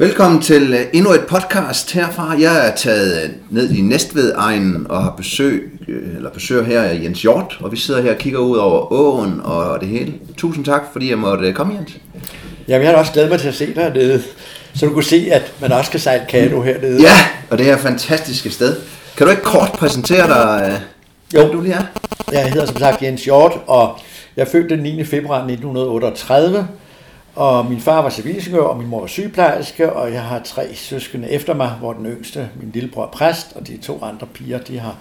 Velkommen til øh, endnu et podcast herfra. Jeg er taget øh, ned i Næstved egen og har besøg, øh, eller besøger her af Jens Hjort, og vi sidder her og kigger ud over åen og det hele. Tusind tak, fordi jeg måtte komme, Jens. Jamen, jeg har også glædet mig til at se dig hernede, så du kunne se, at man også kan sejle kano hernede. Ja, og det her fantastiske sted. Kan du ikke kort præsentere dig, Jo. du lige er? Jeg hedder som sagt Jens Hjort, og jeg er født den 9. februar 1938, og min far var civilingeniør, og min mor var sygeplejerske, og jeg har tre søskende efter mig, hvor den yngste, min lillebror, er præst, og de to andre piger, de har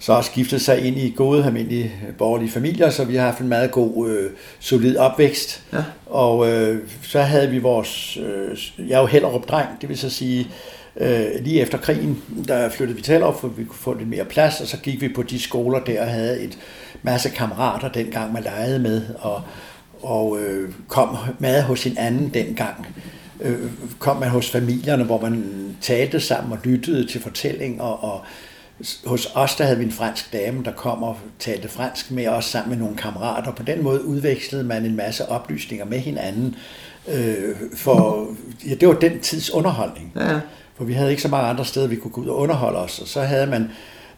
så også giftet sig ind i gode, almindelige borgerlige familier, så vi har haft en meget god, øh, solid opvækst. Ja. Og øh, så havde vi vores, øh, jeg er jo Hellerup dreng, det vil så sige, øh, lige efter krigen, der flyttede vi til Hellerup, for vi kunne få lidt mere plads, og så gik vi på de skoler der og havde et masse kammerater dengang, man legede med, og, og øh, kom meget hos hinanden dengang. Øh, kom man hos familierne, hvor man talte sammen og lyttede til fortællinger, og hos os, der havde vi en fransk dame, der kom og talte fransk med os sammen med nogle kammerater. På den måde udvekslede man en masse oplysninger med hinanden. Øh, for ja, det var den tids underholdning. Ja. For vi havde ikke så mange andre steder, vi kunne gå ud og underholde os. Og så havde man,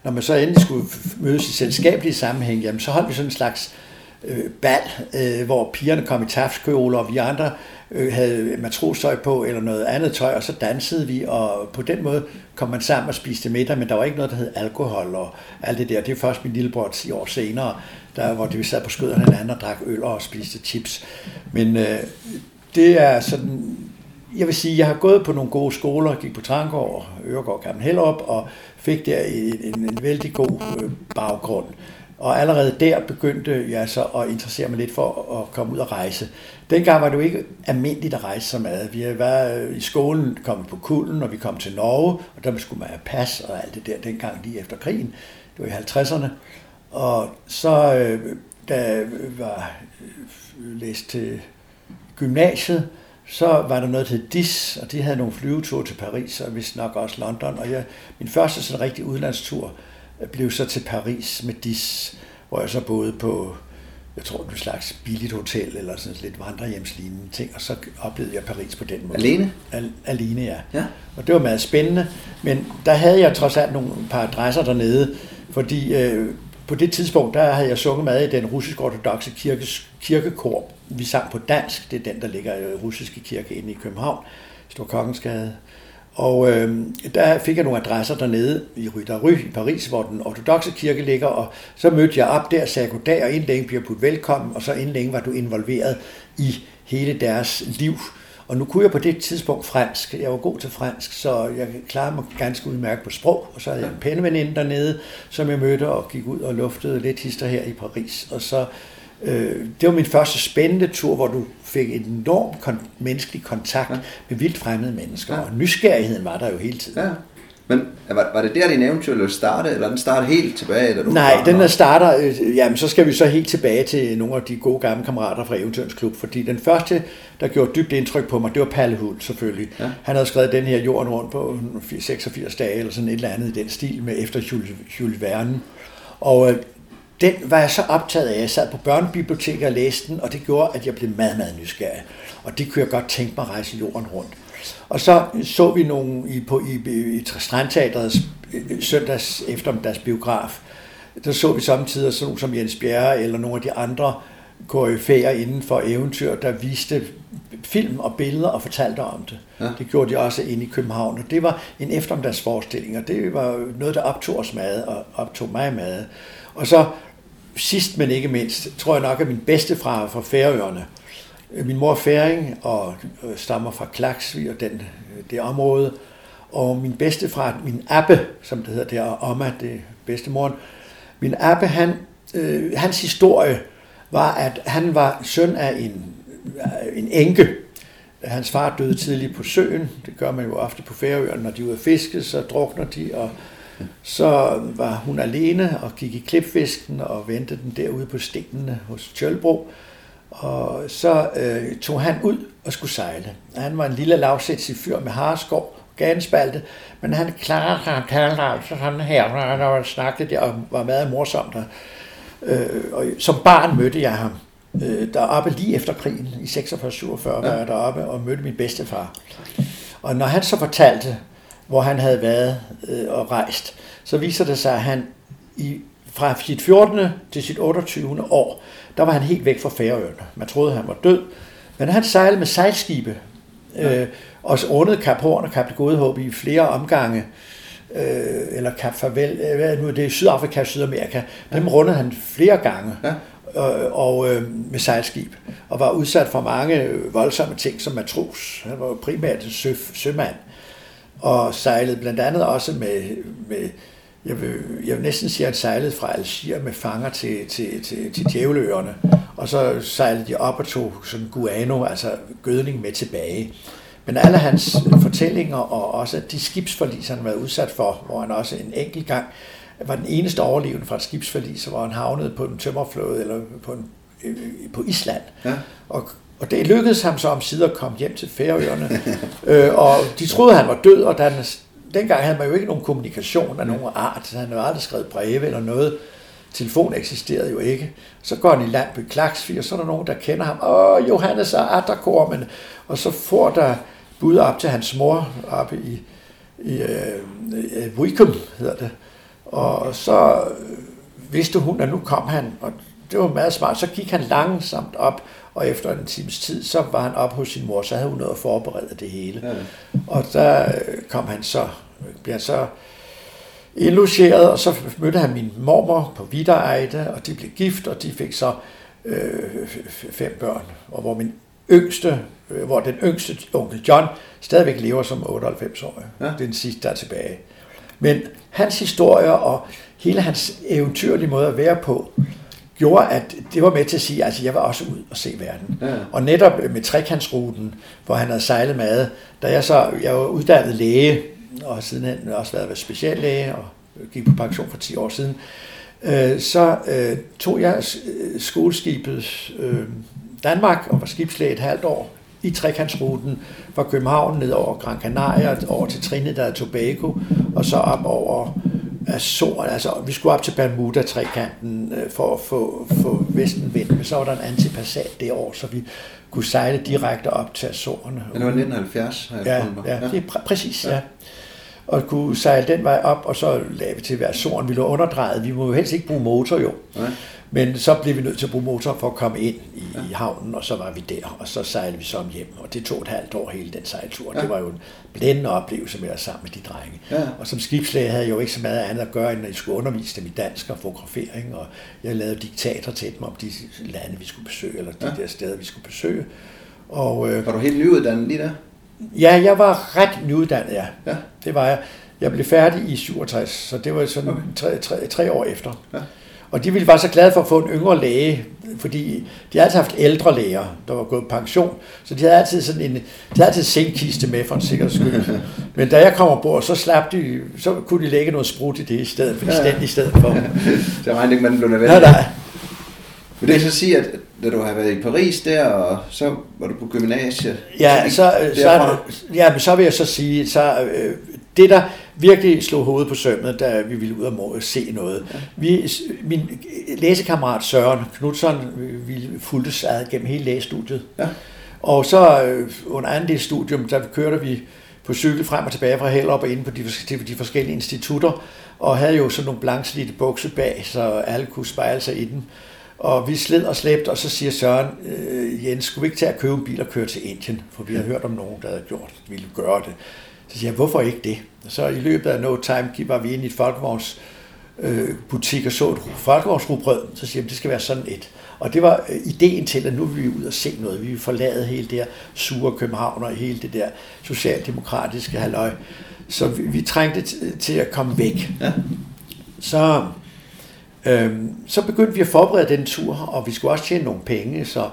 når man så endelig skulle mødes i selskabelige sammenhæng, jamen så holdt vi sådan en slags øh, Øh, bal, øh, hvor pigerne kom i tafskjoler, og vi andre øh, havde matrostøj på, eller noget andet tøj, og så dansede vi, og på den måde kom man sammen og spiste middag, men der var ikke noget, der hed alkohol og alt det der. Det er først min lillebror 10 år senere, der, hvor vi sad på skøderne hinanden og drak øl og spiste chips. Men øh, det er sådan, jeg vil sige, jeg har gået på nogle gode skoler, gik på Trangård, Øregård, Gammel Hellerup, og fik der en, en, en vældig god øh, baggrund. Og allerede der begyndte jeg så at interessere mig lidt for at komme ud og rejse. Dengang var det jo ikke almindeligt at rejse så meget. Vi var øh, i skolen kom på kulden, og vi kom til Norge, og der skulle man have pas og alt det der dengang lige efter krigen. Det var i 50'erne. Og så, øh, da jeg var øh, læst til gymnasiet, så var der noget, til DIS, og de havde nogle flyveture til Paris, og vist nok også London. Og jeg, min første sådan rigtig udlandstur blev så til Paris med DIS, hvor jeg så boede på, jeg tror, det slags billigt hotel, eller sådan lidt vandrehjemslignende ting, og så oplevede jeg Paris på den måde. Alene? Al- alene, ja. Ja. Og det var meget spændende, men der havde jeg trods alt nogle par adresser dernede, fordi øh, på det tidspunkt, der havde jeg sunget med i den russisk ortodoxe kirkes, kirkekor. Vi sang på dansk, det er den, der ligger i russiske kirke inde i København, Stor Kongensgade. Og øh, der fik jeg nogle adresser dernede i Rue i Paris, hvor den ortodoxe kirke ligger, og så mødte jeg op der, sagde goddag, og inden længe bliver putt velkommen, og så inden længe var du involveret i hele deres liv. Og nu kunne jeg på det tidspunkt fransk. Jeg var god til fransk, så jeg klarede mig ganske udmærket på sprog. Og så havde jeg en penneveninde dernede, som jeg mødte og gik ud og luftede lidt hister her i Paris. Og så, øh, det var min første spændende tur, hvor du fik en enorm kon- menneskelig kontakt ja. med vildt fremmede mennesker. Ja. Og nysgerrigheden var der jo hele tiden. ja. Men var, var det der, din eventyr lød starte, eller den startede helt tilbage? Da du Nej, var- den der starter, øh, jamen så skal vi så helt tilbage til nogle af de gode gamle kammerater fra Eventyrens Klub, fordi den første, der gjorde dybt indtryk på mig, det var Palle Hult selvfølgelig. Ja. Han havde skrevet den her jorden rundt på 86 dage, eller sådan et eller andet i den stil, med efter Jules, Jules Verne. Og øh, den var jeg så optaget af. Jeg sad på børnebiblioteket og læste den, og det gjorde, at jeg blev meget, meget nysgerrig. Og det kunne jeg godt tænke mig at rejse jorden rundt. Og så så vi nogle i, på, i, i Strandteatrets øh, søndags eftermiddags biograf. Der så vi samtidig sådan nogle som Jens Bjerre eller nogle af de andre koryfæer inden for eventyr, der viste film og billeder og fortalte om det. Ja. Det gjorde de også inde i København, og det var en eftermiddagsforestilling, og det var noget, der optog os meget og optog mig meget. Og så sidst, men ikke mindst, tror jeg nok, at min bedste fra fra Færøerne, min mor er færing og øh, stammer fra Klaksvig og den, øh, det område. Og min bedste fra min Abbe, som det hedder der, og Oma, det er bedstemoren. Min Abbe, han, øh, hans historie var, at han var søn af en, øh, en enke. Hans far døde tidligt på søen. Det gør man jo ofte på Færøerne. Når de er ude at fiske, så drukner de, og så var hun alene og gik i klipfisken og ventede den derude på stenene hos Tjølbro. Og så øh, tog han ud og skulle sejle. Han var en lille lavsætsig fyr med harskov, ganspalte, men han klarede sig, han talte altså sådan her, når han var snakket der, og var meget morsomt. Og, øh, og som barn mødte jeg ham øh, deroppe lige efter krigen, i 46-47 var jeg deroppe, og mødte min bedstefar. Og når han så fortalte, hvor han havde været øh, og rejst, så viser det sig, at han i, fra sit 14. til sit 28. år, der var han helt væk fra Færøerne. Man troede, han var død. Men han sejlede med sejlskibe, øh, og rundede Kap Horn og Kap det Gode Håb i flere omgange, øh, eller Kap Farvel, øh, hvad er det nu, det er Sydafrika og Sydamerika. Dem rundede han flere gange. Ja øh, og øh, med sejlskib, og var udsat for mange voldsomme ting som matros. Han var primært en sø, sømand, og sejlede blandt andet også med, med jeg, vil, jeg vil næsten sige, at han sejlede fra Algier med fanger til, til, til, til Djævleøerne, og så sejlede de op og tog sådan guano, altså gødning med tilbage. Men alle hans fortællinger, og også de skibsforlis, han var udsat for, hvor han også en enkelt gang var den eneste overlevende fra et skibsforlis, hvor han havnede på en tømmerflåde eller på, en, øh, på Island. Ja. Og, og det lykkedes ham så om sider at komme hjem til Færøerne. øh, og de troede, han var død, og den, dengang havde man jo ikke nogen kommunikation af nogen art. Han havde aldrig skrevet breve eller noget. Telefon eksisterede jo ikke. Så går han i land på Klaksvig, og så er der nogen, der kender ham. Åh, Johannes og Atterkormen. Og så får der bud op til hans mor oppe i, i øh, øh Wickham, hedder det. Og så øh, vidste hun, at nu kom han, og det var meget smart. Så gik han langsomt op, og efter en times tid, så var han op hos sin mor, så havde hun noget at forberede det hele. Ja. Og der kom han så, blev han så indlogeret, og så mødte han min mormor på Videreide, og de blev gift, og de fik så øh, fem børn. Og hvor min yngste, øh, hvor den yngste onkel John stadigvæk lever som 98 år. Ja. Det er den sidste, der er tilbage. Men hans historie og hele hans eventyrlige måde at være på, gjorde, at det var med til at sige, at altså, jeg var også ud og se verden. Ja. Og netop med trekantsruten, hvor han havde sejlet med, da jeg så, jeg var uddannet læge, og sidenhen også været speciallæge, og gik på pension for 10 år siden, øh, så øh, tog jeg skoleskibet øh, Danmark og var skibslæge et halvt år i trekantsruten fra København ned over Gran Canaria, over til Trinidad og Tobago, og så op over Azor. Altså, vi skulle op til Bermuda-trekanten øh, for at få, få vestenvind, men så var der en antipassat det år, så vi kunne sejle direkte op til Azorerne. Men det var 1970, har jeg ja, ja, det er pr- præcis, ja. ja og kunne sejle den vej op, og så lagde vi til hver soren. Vi lå underdrejet. Vi må jo helst ikke bruge motor jo. Nej. Men så blev vi nødt til at bruge motor for at komme ind i, ja. havnen, og så var vi der, og så sejlede vi så hjem. Og det tog et halvt år hele den sejltur. Ja. Det var jo en blændende oplevelse med at sammen med de drenge. Ja. Og som skibslæge havde jeg jo ikke så meget andet at gøre, end at jeg skulle undervise dem i dansk og fotografering, og jeg lavede diktater til dem om de lande, vi skulle besøge, eller de ja. der steder, vi skulle besøge. Og, øh, var du helt nyuddannet lige der? Ja, jeg var ret nyuddannet, ja. ja. Det var jeg. Jeg blev færdig i 67, så det var sådan okay. tre, tre, tre år efter. Ja. Og de ville være så glade for at få en yngre læge, fordi de har altid haft ældre læger, der var gået pension, så de havde altid sådan en, de havde altid sænkiste med for en sikkerheds skyld. Men da jeg kom ombord, så slap de, så kunne de lægge noget sprut i det i stedet for, ja. i stedet for. så regnede ikke, man blev nødvendig. Nej, nej. Vil det så sige, at da du har været i Paris der, og så var du på gymnasiet? Ja, så, så, så, ja, men så vil jeg så sige, så øh, det der virkelig slog hovedet på sømmet, da vi ville ud og se noget. Ja. Vi, min læsekammerat Søren Knudsen vi fulgte sig gennem hele lægestudiet. Ja. Og så øh, under anden del studium, der kørte vi på cykel frem og tilbage fra Hellerup og ind på de, de forskellige institutter, og havde jo sådan nogle blankslidte bukser bag, så alle kunne spejle sig i dem. Og vi sled og slæbte, og så siger Søren, øh, Jens, skulle vi ikke tage at købe en bil og køre til Indien? For vi har hørt om nogen, der havde gjort, ville gøre det. Så siger jeg, hvorfor ikke det? Så i løbet af no time var vi ind i et folkevogns øh, butik og så et folkevognsrugbrød. Så siger jeg, det skal være sådan et. Og det var øh, ideen til, at nu vil vi ud og se noget. Vi vil forlade hele det her sure København og hele det der socialdemokratiske halløj. Så vi, vi trængte til at komme væk. Ja. Så, øhm, så begyndte vi at forberede den tur, og vi skulle også tjene nogle penge, så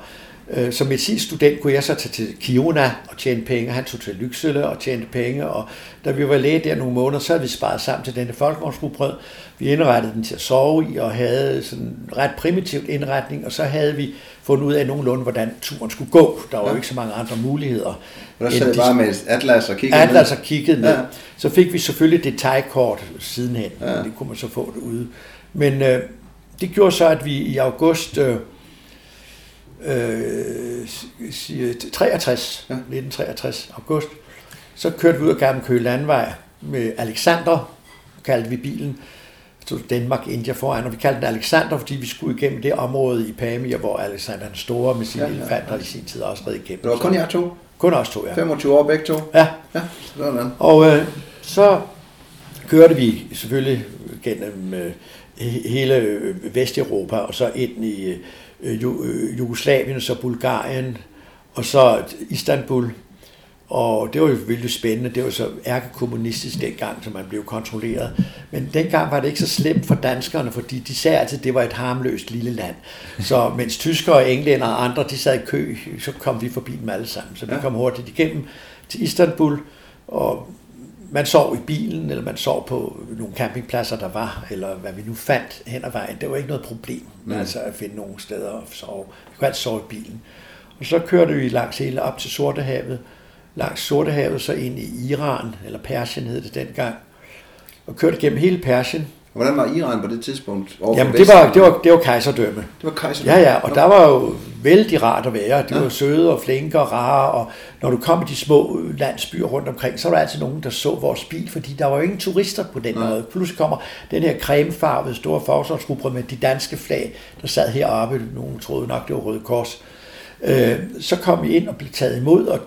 Øh, som medicinstudent kunne jeg så tage til Kiona og tjene penge. Han tog til Lyksele og tjente penge, og da vi var læge der nogle måneder, så havde vi sparet sammen til denne folkevognsrugbrød. Vi indrettede den til at sove i og havde sådan en ret primitivt indretning, og så havde vi fundet ud af nogenlunde, hvordan turen skulle gå. Der var ja. jo ikke så mange andre muligheder. Og der sad bare med Atlas og kiggede Atlas og kiggede ned. Ja. Så fik vi selvfølgelig detaljkort sidenhen, ja. det kunne man så få det ude. Men øh, det gjorde så, at vi i august... Øh, øh, 63, ja. 1963, august, Så kørte vi ud af Gamle Køge Landvej med Alexander, kaldte vi bilen, stod Danmark India foran, og vi kaldte den Alexander, fordi vi skulle igennem det område i Pamir, hvor Alexander den Store med sine ja, ja, ja. i sin tid også red igennem. Det var kun jer to? Kun os to, ja. 25 år begge to? Ja. Ja, sådan. Og øh, så kørte vi selvfølgelig gennem øh, hele øh, Vesteuropa, og så ind i øh, øh, Jugoslavien, og så Bulgarien, og så Istanbul, og det var jo virkelig spændende. Det var så ærkekommunistisk dengang, så man blev kontrolleret. Men dengang var det ikke så slemt for danskerne, fordi de sagde altid, at det var et harmløst lille land. Så mens tyskere og englænder og andre, de sad i kø, så kom vi forbi dem alle sammen. Så vi kom hurtigt igennem til Istanbul, og man sov i bilen, eller man sov på nogle campingpladser, der var, eller hvad vi nu fandt hen ad vejen. Det var ikke noget problem, mm. altså at finde nogle steder at sove. Vi kunne altid sove i bilen. Og så kørte vi langs hele op til Sortehavet, langs Sortehavet, så ind i Iran, eller Persien hed det dengang, og kørte gennem hele Persien. Hvordan var Iran på det tidspunkt? Jamen, det var, det, var, det var kejserdømme. Det var kejserdømme? Ja, ja, og der var jo vældig rart at være. De ja. var søde og flinke og rare, og når du kom i de små landsbyer rundt omkring, så var der altid nogen, der så vores bil, fordi der var jo ingen turister på den ja. måde. Pludselig kommer den her cremefarvede store forsvarsgruppe med de danske flag, der sad heroppe. Nogen troede nok, det var Røde Kors. Øh, så kom vi ind og blev taget imod, og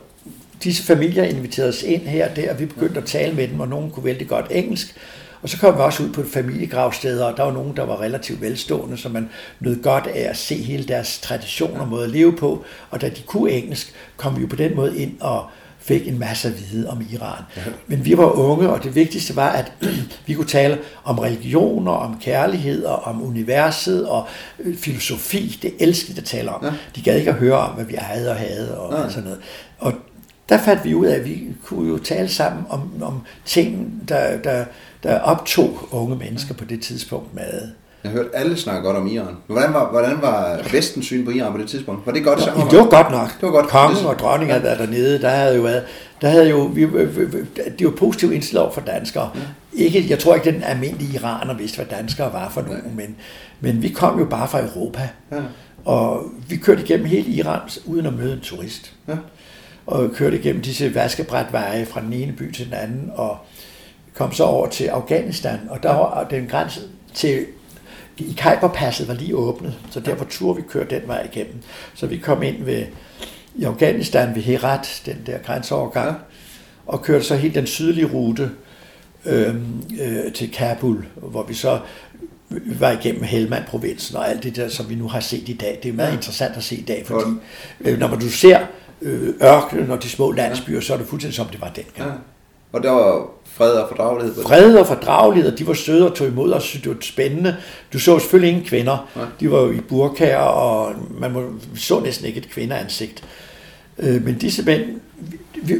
disse familier inviterede os ind her og der, og vi begyndte at tale med dem, og nogen kunne vældig godt engelsk. Og så kom vi også ud på et familiegravsted, og der var nogen, der var relativt velstående, så man nød godt af at se hele deres tradition og måde at leve på. Og da de kunne engelsk, kom vi jo på den måde ind og fik en masse at vide om Iran. Men vi var unge, og det vigtigste var, at vi kunne tale om religioner, om kærlighed, og om universet og øh, filosofi. Det elskede at tale om. De gad ikke at høre om, hvad vi havde og havde og sådan noget. Og der fandt vi ud af, at vi kunne jo tale sammen om, om ting, der, der, der optog unge mennesker på det tidspunkt med. Jeg har hørt alle snakke godt om Iran. Hvordan var, hvordan var vestens syn på Iran på det tidspunkt? Var det godt sammen? Det var godt nok. Det var godt. Kongen og dronningen havde været dernede. Der havde jo været, der havde jo, vi, det var positivt indstillet for danskere. Ja. Ikke, jeg tror ikke, den almindelige iraner vidste, hvad danskere var for nogen, men, men vi kom jo bare fra Europa. Ja. Og vi kørte igennem hele Iran uden at møde en turist. Ja og kørte igennem disse vaskebrætveje fra den ene by til den anden, og kom så over til Afghanistan, og der var den grænse til i Kajperpasset var lige åbnet, så derfor turde vi køre den vej igennem. Så vi kom ind ved, i Afghanistan ved Herat, den der grænseovergang, og kørte så helt den sydlige rute øh, øh, til Kabul, hvor vi så var igennem Helmand-provinsen og alt det der, som vi nu har set i dag. Det er meget interessant at se i dag, fordi øh, når man du ser øh, ørkenen og de små landsbyer, så er det fuldstændig som det var dengang. Ja. Og der var fred og fordragelighed? Fred og fordragelighed, og de var søde og tog imod os, det var spændende. Du så selvfølgelig ingen kvinder. Ja. De var jo i burkager, og man må, så næsten ikke et kvindeansigt. Øh, men disse mænd, vi,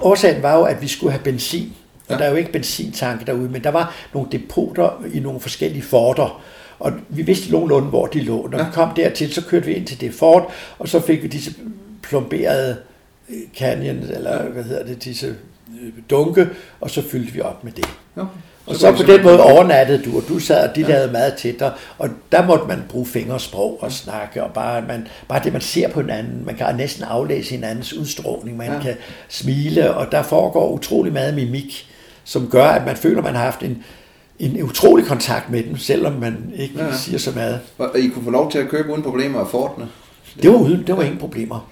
årsagen var jo, at vi skulle have benzin. Og ja. der er jo ikke benzintanke derude, men der var nogle depoter i nogle forskellige forter. Og vi vidste nogenlunde, hvor de lå. Når ja. vi kom dertil, så kørte vi ind til det fort, og så fik vi disse plomberede øh, canyon, eller hvad hedder det, disse dunke, og så fyldte vi op med det. Ja. Og så, så på den måde overnattede du, og du sad, og de ja. lavede mad til dig, og der måtte man bruge fingersprog og snakke, og bare, man, bare det, man ser på hinanden, man kan næsten aflæse hinandens udstråling, man ja. kan smile, og der foregår utrolig meget mimik, som gør, at man føler, at man har haft en, en utrolig kontakt med dem, selvom man ikke ja. siger så meget. Og I kunne få lov til at købe uden problemer af fortene? Det var uden, det var ingen problemer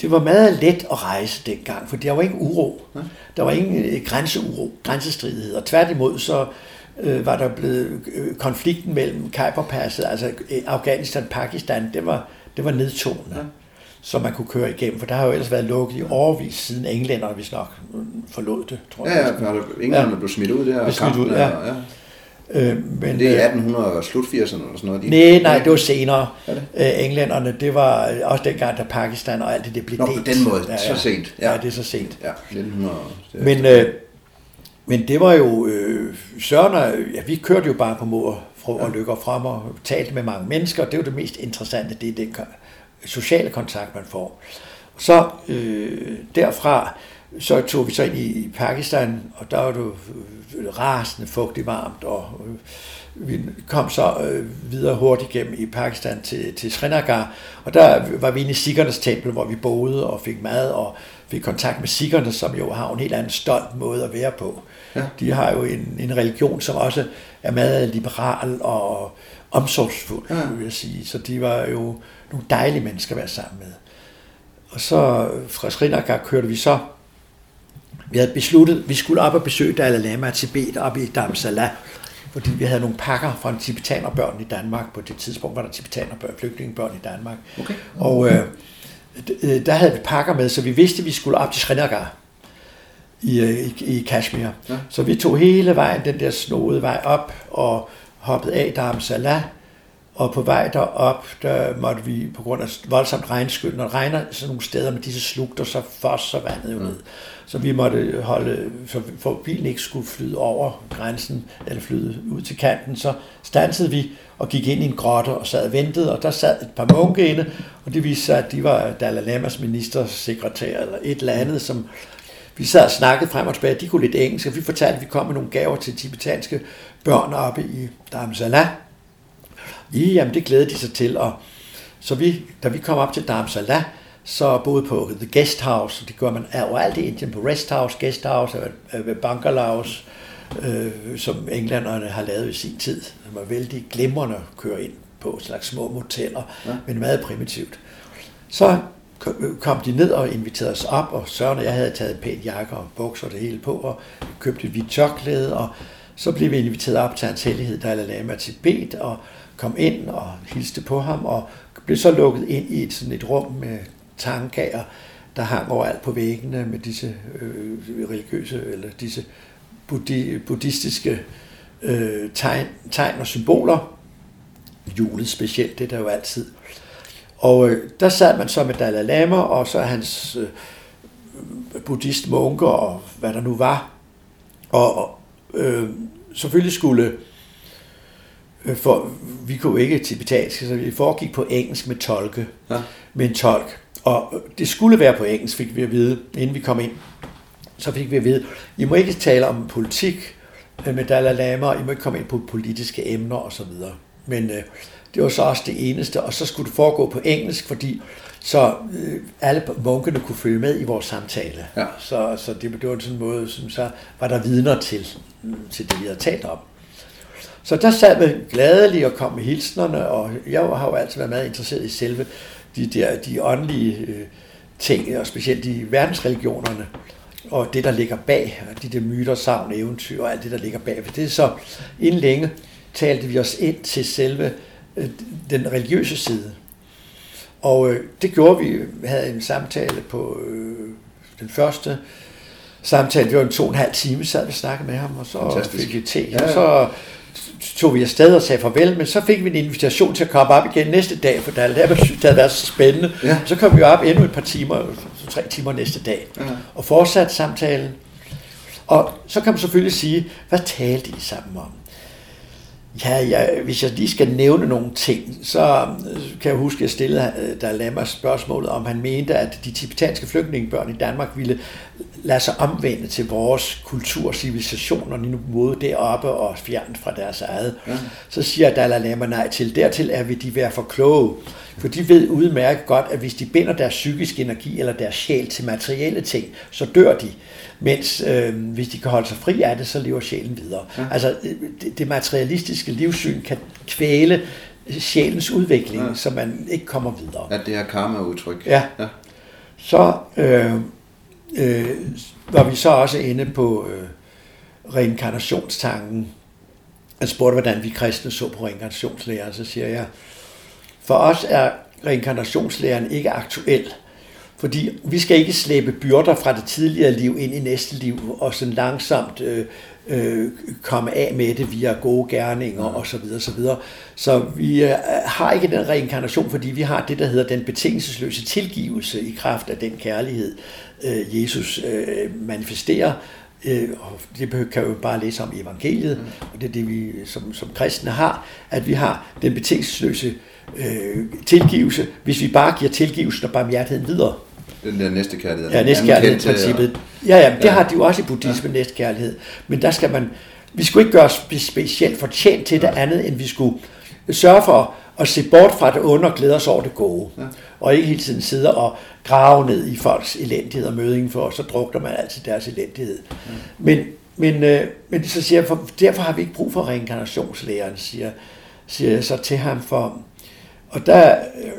det var meget let at rejse dengang, for der var ingen uro. Der var ingen øh, grænseuro, grænsestridighed. Og tværtimod så øh, var der blevet øh, konflikten mellem Kajperpasset, altså øh, Afghanistan Pakistan, det var, det var nedtonet. Ja. Så man kunne køre igennem, for der har jo ellers været lukket i overvis siden englænderne, hvis nok forlod det, tror jeg. Ja, ja, englænderne ja. blev smidt ud der. Blev smidt ud, ja. ja. Øh, men, det er 1800 og slut 80'erne eller sådan noget? De, nej, nej, det var senere. Det? Øh, englænderne, det var også dengang, da Pakistan og alt det, det blev Nå, delt. på den måde, ja, ja. så sent. Ja. ja, det er så sent. Ja, 1900. Det men, øh, men det var jo, øh, Søren ja, vi kørte jo bare på mor og ja. lykker frem og talte med mange mennesker. Det er jo det mest interessante, det er den sociale kontakt, man får. Så øh, derfra, så tog vi så ind i Pakistan, og der var det rasende fugtigt varmt, og øh, vi kom så øh, videre hurtigt igennem i Pakistan til, til Srinagar, og der var vi inde i Sikkernes tempel, hvor vi boede og fik mad, og fik kontakt med sikkerne, som jo har en helt anden stolt måde at være på. Ja. De har jo en, en religion, som også er meget liberal og omsorgsfuld, ja. vil jeg sige. Så de var jo nogle dejlige mennesker at være sammen med. Og så fra Srinagar kørte vi så vi havde besluttet, vi skulle op og besøge Dalai Lama i Tibet op i Dharamsala, fordi vi havde nogle pakker fra tibetanerbørn i Danmark. På det tidspunkt var der tibetanerbørn, flygtningebørn i Danmark. Okay. Og øh, der havde vi pakker med, så vi vidste, at vi skulle op til Srinagar i, øh, i, i Kashmir. Ja. Så vi tog hele vejen, den der snodede vej op, og hoppede af Dharamsala, og på vej derop, der måtte vi på grund af voldsomt regnskyld, når det regner sådan nogle steder med disse slugter, så fosser vandet jo ned. Så vi måtte holde, for, for bilen ikke skulle flyde over grænsen, eller flyde ud til kanten, så stansede vi og gik ind i en grotte og sad og ventede, og der sad et par munke inde, og det viste sig, at de var Dalai Lamas ministersekretær eller et eller andet, som vi sad og snakkede frem og tilbage, de kunne lidt engelsk, og vi fortalte, at vi kom med nogle gaver til tibetanske børn oppe i Dharamsala. Ja, jamen det glædede de sig til, og så vi, da vi kom op til Dharamsala, så boede på The Guest House, det gør man overalt i Indien, på Rest House, Guest House, Bungalows, øh, som englænderne har lavet i sin tid, som er vældig glimrende at køre ind på, slags små moteller, ja. men meget primitivt. Så kom de ned og inviterede os op, og Søren og jeg havde taget en pæn jakke og bukser og det hele på, og købte et hvidt tørklæde, og så blev vi inviteret op til hans hellighed Dalai Lama Tibet, og kom ind og hilste på ham, og blev så lukket ind i et, sådan et rum med tankager, der hang overalt på væggene med disse øh, religiøse, eller disse buddhi, buddhistiske øh, tegn, tegn og symboler. Julet specielt, det er der jo altid. Og øh, der sad man så med Dalai Lama, og så hans øh, buddhistmunker, og hvad der nu var. Og øh, selvfølgelig skulle øh, for vi kunne ikke tibetansk, så vi foregik på engelsk med tolke, ja. med en tolk. Og det skulle være på engelsk, fik vi at vide, inden vi kom ind. Så fik vi at vide, I må ikke tale om politik øh, med Dalai Lama, I må ikke komme ind på politiske emner osv. Men øh, det var så også det eneste, og så skulle det foregå på engelsk, fordi så øh, alle munkene kunne følge med i vores samtale. Ja. Så, så det, det var sådan en måde, som så var der vidner til, til det, vi havde talt om. Så der sad vi gladeligt og kom med hilsnerne, og jeg har jo altid været meget interesseret i selve de, der, de åndelige øh, ting, og specielt de verdensreligionerne, og det, der ligger bag, og de der myter, savn, eventyr og alt det, der ligger bag. For det er så, inden længe talte vi os ind til selve øh, den religiøse side. Og øh, det gjorde vi. Vi havde en samtale på øh, den første samtale. Det var en to og en halv time, sad vi og snakkede med ham, og så Fantastisk. fik vi te. Ja, ja. Og så tog vi afsted og sagde farvel, men så fik vi en invitation til at komme op igen næste dag, for der, der, det havde været så spændende. Ja. Så kom vi op endnu et par timer, så tre timer næste dag, ja. og fortsatte samtalen. Og så kan man selvfølgelig sige, hvad talte I sammen om? Ja, ja, hvis jeg lige skal nævne nogle ting, så kan jeg huske, at jeg stillede øh, der Lama spørgsmålet, om han mente, at de tibetanske flygtningebørn i Danmark ville lade sig omvende til vores kultur og civilisation, nu boede deroppe og fjernet fra deres eget. Ja. Så siger Dalai Lama nej til. Dertil er vi de være for kloge. For de ved udmærket godt, at hvis de binder deres psykiske energi eller deres sjæl til materielle ting, så dør de. Mens øh, hvis de kan holde sig fri af det, så lever sjælen videre. Ja. Altså det, det materialistiske livssyn kan kvæle sjælens udvikling, ja. så man ikke kommer videre. At det er karma-udtryk. Ja. ja. Så øh, øh, var vi så også inde på øh, reinkarnationstanken. Han spurgte, hvordan vi kristne så på reinkarnationslæren, så siger jeg, for os er reinkarnationslæren ikke aktuel, fordi vi skal ikke slæbe byrder fra det tidligere liv ind i næste liv, og sådan langsomt øh, øh, komme af med det via gode gerninger mm. osv. Så, videre, så vi øh, har ikke den reinkarnation, fordi vi har det, der hedder den betingelsesløse tilgivelse i kraft af den kærlighed, øh, Jesus øh, manifesterer. Øh, og det kan jo bare læse om i evangeliet, mm. og det er det, vi som, som kristne har, at vi har den betingelsesløse øh, tilgivelse, hvis vi bare giver tilgivelsen og barmhjertigheden videre. Den der næste kærlighed. Ja, næstekærlighedsprincippet. Ja, ja, det ja. har de jo også i buddhismen, ja. næstekærlighed. Men der skal man, vi skulle ikke gøre specielt fortjent til det ja. andet, end vi skulle sørge for at se bort fra det onde og glæde os over det gode. Ja. Og ikke hele tiden sidde og grave ned i folks elendighed og møding, for så drukner man altid deres elendighed. Ja. Men, men, øh, men så siger jeg, for, derfor har vi ikke brug for reinkarnationslæren, siger, siger jeg så til ham. For, og der øh,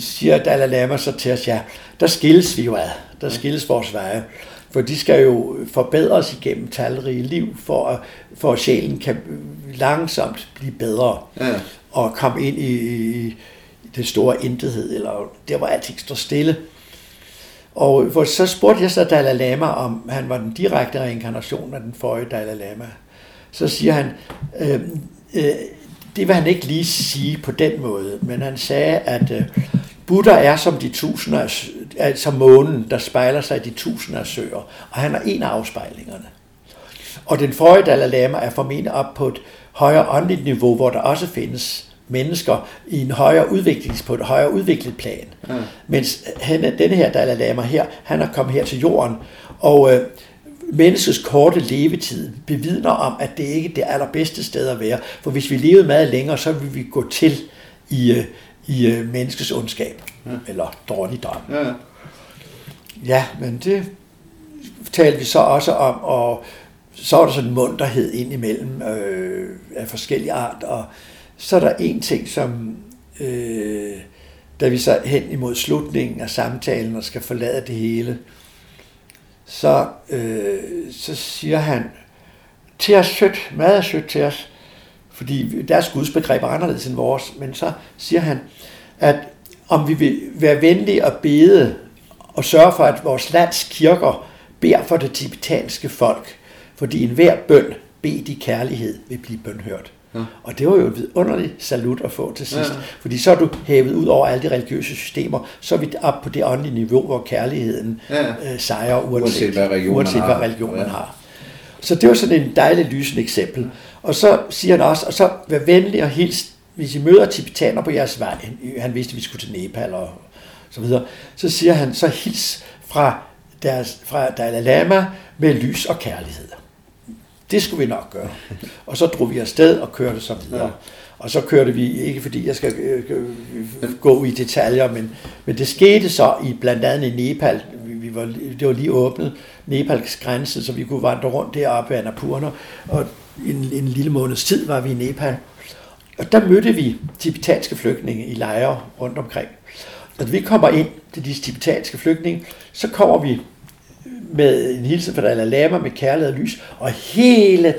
siger Dalai Lama så til os, ja, der skilles vi jo ad. Der skilles vores veje. For de skal jo forbedres igennem talrige liv, for at, for at sjælen kan langsomt blive bedre. Ja. Og komme ind i, i det store intethed, eller der hvor alting står stille. Og for, så spurgte jeg så Dalai Lama, om han var den direkte reinkarnation af den forrige Dalai Lama. Så siger han, øh, øh, det vil han ikke lige sige på den måde, men han sagde, at øh, Buddha er som de tusinder, altså månen, der spejler sig i de tusinder af søer, og han er en af afspejlingerne. Og den forrige Dalai Lama er formentlig op på et højere åndeligt niveau, hvor der også findes mennesker i en højere udviklings, på et højere udviklet plan. Ja. Mens han, denne her Dalai Lama her, han er kommet her til jorden, og øh, menneskets korte levetid bevidner om, at det ikke er det allerbedste sted at være. For hvis vi levede meget længere, så ville vi gå til i, øh, i øh, menneskets ondskab, ja. eller dårligdom. Ja. ja, men det talte vi så også om, og så er der sådan en munterhed ind imellem øh, af forskellige art, og så er der en ting, som øh, da vi så hen imod slutningen af samtalen og skal forlade det hele, så, øh, så siger han til os sødt, meget sødt til os, fordi deres gudsbegreb er anderledes end vores, men så siger han, at om vi vil være venlige og bede og sørge for, at vores lands kirker beder for det tibetanske folk, fordi enhver bøn, bed de kærlighed, vil blive bønhørt. Ja. Og det var jo et vidunderligt salut at få til sidst. Ja. Fordi så er du hævet ud over alle de religiøse systemer, så er vi op på det åndelige niveau, hvor kærligheden ja. øh, sejrer, uanset, uanset hvad religionen, uanset, hvad religionen har. har. Så det var sådan en dejlig lysende eksempel. Og så siger han også, og så vær venlig og hils, hvis I møder tibetaner på jeres vej, han vidste, at vi skulle til Nepal og så videre, så siger han, så hils fra, deres, fra Dalai Lama med lys og kærlighed. Det skulle vi nok gøre. Og så drog vi afsted og kørte så videre. Ja. Og så kørte vi, ikke fordi jeg skal øh, øh, gå i detaljer, men, men det skete så i blandt andet i Nepal. Vi, var, det var lige åbnet Nepals grænse, så vi kunne vandre rundt deroppe ved Annapurna. Og en, en lille måneds tid var vi i Nepal. Og der mødte vi tibetanske flygtninge i lejre rundt omkring. Når vi kommer ind til disse tibetanske flygtninge, så kommer vi med en hilsen fra Dalai Lama med kærlighed og lys, og hele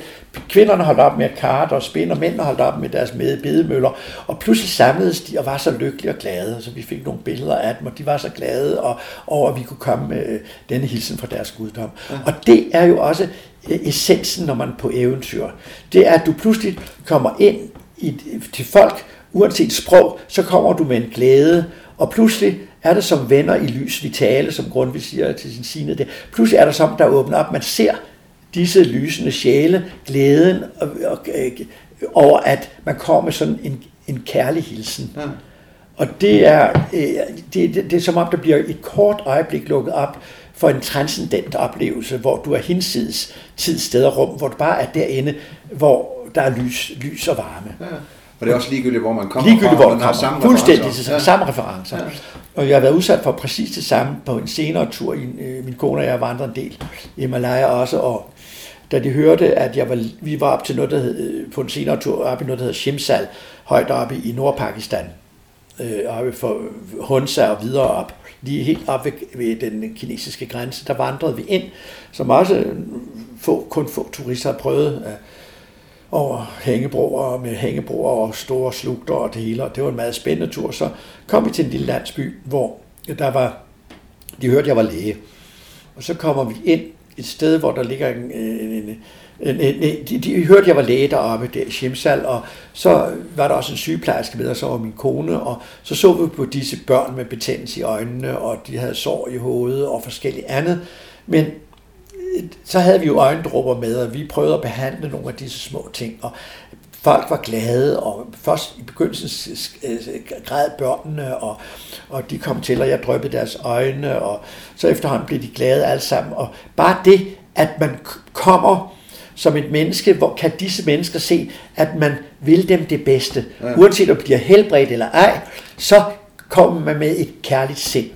kvinderne holdt op med at karte og spænde, og mændene holdt op med deres med bedemøller, og pludselig samledes de og var så lykkelige og glade, så vi fik nogle billeder af dem, og de var så glade og, over, at vi kunne komme med øh, denne hilsen fra deres guddom. Ja. Og det er jo også øh, essensen, når man er på eventyr. Det er, at du pludselig kommer ind i, til folk, uanset sprog, så kommer du med en glæde, og pludselig er det som venner i lys vitale, som Grundtvig siger til sin sine. Det. Pludselig er der som, der åbner op. Man ser disse lysende sjæle, glæden og, og, og, over, at man kommer med sådan en, en kærlig hilsen. Ja. Og det er, øh, det, det, det er som om, der bliver et kort øjeblik lukket op for en transcendent oplevelse, hvor du er hinsides tid, sted og rum, hvor du bare er derinde, hvor der er lys, lys og varme. Ja. Og det er også ligegyldigt, hvor man kommer ligegyldigt, fra, hvor man kommer. Samme Fuldstændig til ja. samme referencer. Ja. Og jeg har været udsat for præcis det samme på en senere tur. Øh, min kone og jeg vandret en del i Himalaya også, og da de hørte, at jeg var, vi var op til noget, der hed, øh, på en senere tur op i noget, der hedder Shimsal, højt oppe i Nordpakistan, øh, oppe for Hunza og videre op, lige helt op ved, ved den kinesiske grænse, der vandrede vi ind, som også få, kun få turister har prøvet, øh, over hængebroer med hængebroer og store slugter og det hele, og det var en meget spændende tur. Så kom vi til en lille landsby, hvor der var, de hørte, at jeg var læge. Og så kommer vi ind et sted, hvor der ligger en, en, en en, en, de, de hørte, at jeg var læge deroppe, der i Shimsal, og så var der også en sygeplejerske med, og så var min kone, og så så vi på disse børn med betændelse i øjnene, og de havde sår i hovedet og forskelligt andet. Men så havde vi jo øjendråber med, og vi prøvede at behandle nogle af disse små ting, og folk var glade, og først i begyndelsen græd børnene, og, og de kom til, og jeg drøbte deres øjne, og så efterhånden blev de glade alle sammen. Og bare det, at man kommer som et menneske, hvor kan disse mennesker se, at man vil dem det bedste. Ja. Uanset om de bliver helbredt eller ej, så kommer man med et kærligt sind.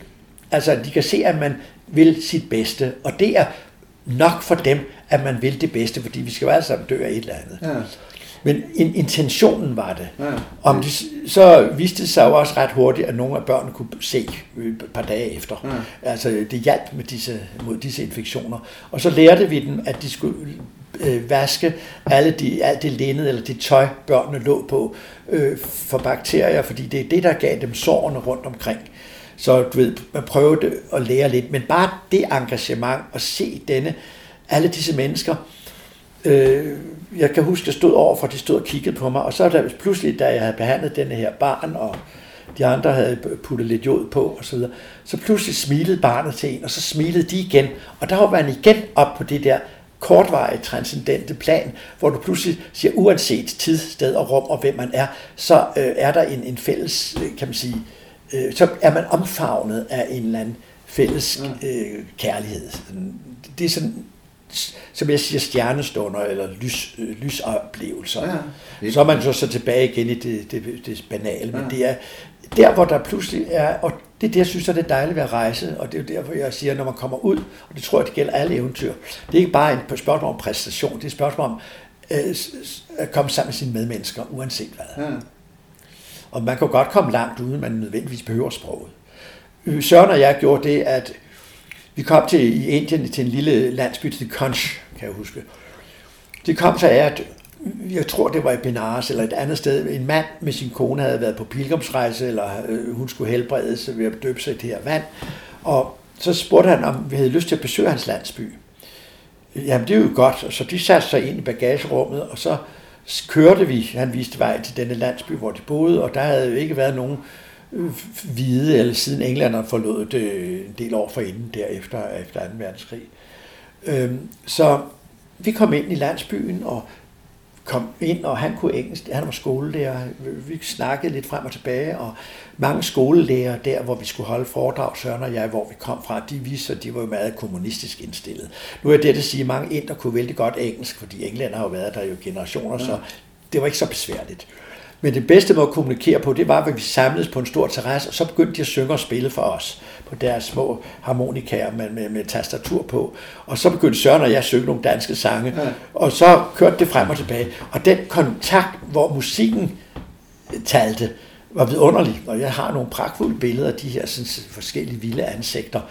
Altså, de kan se, at man vil sit bedste, og det er nok for dem, at man vil det bedste, fordi vi skal jo alle sammen dø af et eller andet. Ja. Men in, intentionen var det. Ja. Om de, så viste det sig jo også ret hurtigt, at nogle af børnene kunne se et par dage efter. Ja. Altså det hjalp med disse, mod disse infektioner. Og så lærte vi dem, at de skulle øh, vaske alle de, alt det linned eller det tøj, børnene lå på øh, for bakterier, fordi det er det, der gav dem sårene rundt omkring. Så du ved, man prøvede at lære lidt, men bare det engagement at se denne, alle disse mennesker, øh, jeg kan huske, at jeg stod over for, de stod og kiggede på mig, og så der pludselig, da jeg havde behandlet denne her barn, og de andre havde puttet lidt jod på og så videre, så pludselig smilede barnet til en, og så smilede de igen, og der var man igen op på det der kortvarige, transcendente plan, hvor du pludselig siger, uanset tid, sted og rum og hvem man er, så øh, er der en, en fælles, øh, kan man sige, øh, så er man omfavnet af en eller anden fælles øh, kærlighed. Det er sådan som jeg siger, stjernestunder eller lys, øh, lysoplevelser. Ja, så er man så, så tilbage igen i det, det, det banale, men ja. det er der, hvor der pludselig er, og det er det, jeg synes, er det dejlige ved at rejse, og det er jo derfor, jeg siger, når man kommer ud, og det tror jeg, det gælder alle eventyr, det er ikke bare et spørgsmål om præstation, det er et spørgsmål om øh, at komme sammen med sine medmennesker, uanset hvad. Ja. Og man kan godt komme langt, uden man nødvendigvis behøver sproget. Øh, Søren og jeg gjorde det, at vi kom til i Indien til en lille landsby til Konch, kan jeg huske. Det kom så af, at jeg tror, det var i Benares eller et andet sted. En mand med sin kone havde været på pilgrimsrejse, eller øh, hun skulle helbredes ved at døbe sig i det her vand. Og så spurgte han, om vi havde lyst til at besøge hans landsby. Jamen, det er jo godt. Så de satte sig ind i bagagerummet, og så kørte vi. Han viste vej til denne landsby, hvor de boede, og der havde jo ikke været nogen øh, hvide, eller siden englænderne forlod det en del år forinden, derefter efter 2. verdenskrig. Øhm, så vi kom ind i landsbyen, og kom ind, og han kunne engelsk, han var skolelærer, vi snakkede lidt frem og tilbage, og mange skolelærer der, hvor vi skulle holde foredrag, Søren og jeg, hvor vi kom fra, de viste, at de var jo meget kommunistisk indstillet. Nu er det at sige, at mange inder kunne vældig godt engelsk, fordi englænder har jo været der jo generationer, så det var ikke så besværligt. Men det bedste måde at kommunikere på, det var, at vi samledes på en stor terrasse, og så begyndte de at synge og spille for os på deres små harmonikaer med, med, med tastatur på. Og så begyndte Søren og jeg at synge nogle danske sange, ja. og så kørte det frem og tilbage. Og den kontakt, hvor musikken talte, var vidunderlig. Og jeg har nogle pragtfulde billeder af de her sådan, forskellige vilde ansigter,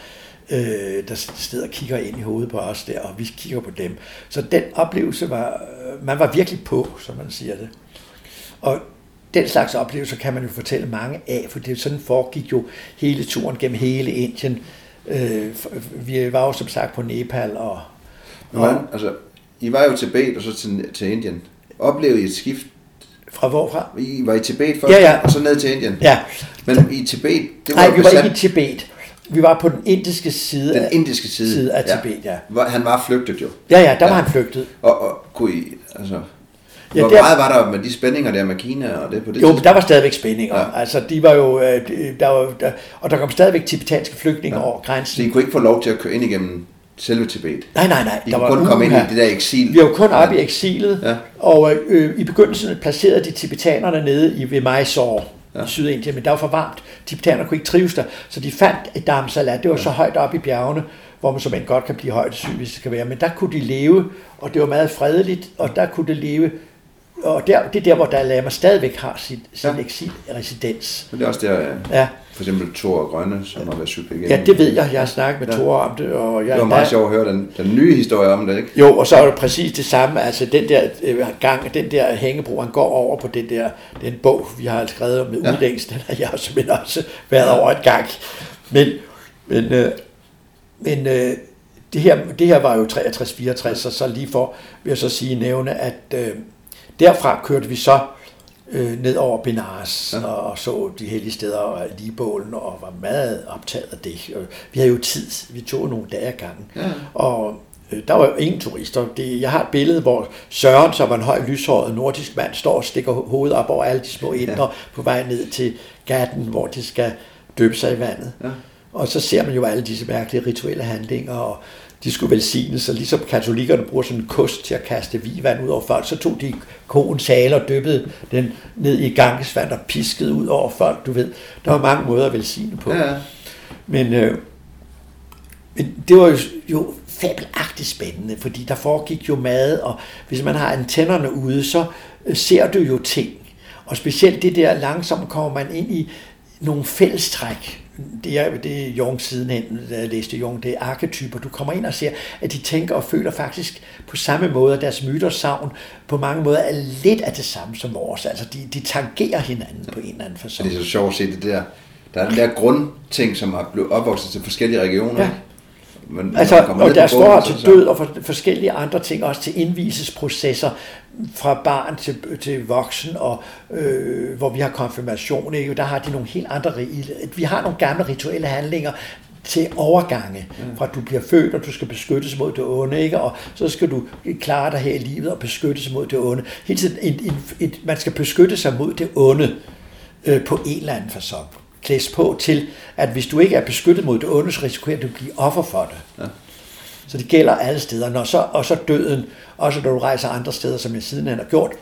øh, der sidder og kigger ind i hovedet på os der, og vi kigger på dem. Så den oplevelse var, man var virkelig på, som man siger det. Og den slags oplevelser kan man jo fortælle mange af, for det sådan foregik jo hele turen gennem hele Indien. Øh, vi var jo som sagt på Nepal og... og Men, altså, I var jo til Tibet og så til, til Indien. Oplevede I et skift? Fra hvorfra? I var i Tibet først, ja, ja. og så ned til Indien? Ja. Men i Tibet... Det var Nej, vi var ikke i Tibet. Vi var på den indiske side, den indiske side, side af Tibet, ja. ja. Han var flygtet jo. Ja, ja, der ja. var han flygtet. Og, og kunne I, altså, Ja, Hvor der, meget var der med de spændinger der med Kina og det på det Jo, tidspunkt? der var stadigvæk spændinger. Ja. Altså, de var jo, øh, der var, der, og der kom stadigvæk tibetanske flygtninge ja. over grænsen. Så I kunne ikke få lov til at køre ind igennem selve Tibet? Nej, nej, nej. I der var kun komme ind i det der eksil? Vi var jo kun oppe ja. i eksilet, ja. og øh, i begyndelsen placerede de tibetanerne nede i ved Mysore ja. i Sydindien, men der var for varmt. Tibetanerne kunne ikke trives der, så de fandt et Dharamsala. Det var ja. så højt oppe i bjergene, hvor man som en godt kan blive højdesyg, hvis det kan være. Men der kunne de leve, og det var meget fredeligt, og der kunne det leve og der, det er der, hvor Dalai Lama stadigvæk har sit, sin ja. eksilresidens. Men det er også der, ja. for eksempel Thor Grønne, som har været cyklet igen. Ja, det ved jeg. Jeg har snakket med ja. Thor om det. Og jeg, det var meget sjovt at høre den, den nye historie om det, ikke? Jo, og så er det præcis det samme. Altså den der øh, gang, den der hængebro, han går over på den der den bog, vi har skrevet med ja. udlængst, den har jeg simpelthen også været over et gang. Men, men, øh, men øh, det, her, det her var jo 63-64, så, så lige for, vil jeg så sige, nævne, at øh, Derfra kørte vi så øh, ned over Benares ja. og, og så de hellige steder og Ligebålen og var meget optaget af det. Og vi havde jo tid. Vi tog nogle dage ad gangen. Ja. Og øh, der var jo ingen turister. Det, jeg har et billede, hvor Søren, som var en høj lyshåret nordisk mand, står og stikker hovedet op over alle de små indre ja. på vej ned til gatten, hvor de skal døbe sig i vandet. Ja. Og så ser man jo alle disse mærkelige rituelle handlinger, og de skulle velsignes, og ligesom katolikkerne bruger sådan en kost til at kaste vivand ud over folk, så tog de koens hale og dyppede den ned i gangesvand og piskede ud over folk, du ved. Der var mange måder at velsigne på. Ja. Men, øh, men det var jo, jo fabelagtigt spændende, fordi der foregik jo mad, og hvis man har antennerne ude, så øh, ser du jo ting. Og specielt det der, langsomt kommer man ind i nogle fællestræk. Det er, det er Jung sidenhen, da jeg læste Jung, det er arketyper. Du kommer ind og ser, at de tænker og føler faktisk på samme måde, at deres myter savn på mange måder er lidt af det samme som vores. Altså, de, de tangerer hinanden på en eller anden fasong. det er så sjovt at se det der. Der er den der grundting, som er blevet opvokset til forskellige regioner. Ja. Men, Altså, og ned på deres bunden, forhold så er til det så- død og for, forskellige andre ting, også til indvisesprocesser fra barn til, til voksen, og øh, hvor vi har konfirmation, ikke? der har de nogle helt andre, vi har nogle gamle rituelle handlinger til overgange, fra at du bliver født, og du skal beskyttes mod det onde, ikke? og så skal du klare dig her i livet og beskyttes mod det onde. Hele tiden, en, en, en, man skal beskytte sig mod det onde øh, på en eller anden fasong. Klæs på til, at hvis du ikke er beskyttet mod det onde, så risikerer du at blive offer for det. Ja. Så det gælder alle steder. Når så, og så døden, også når du rejser andre steder, som jeg sidenhen har gjort,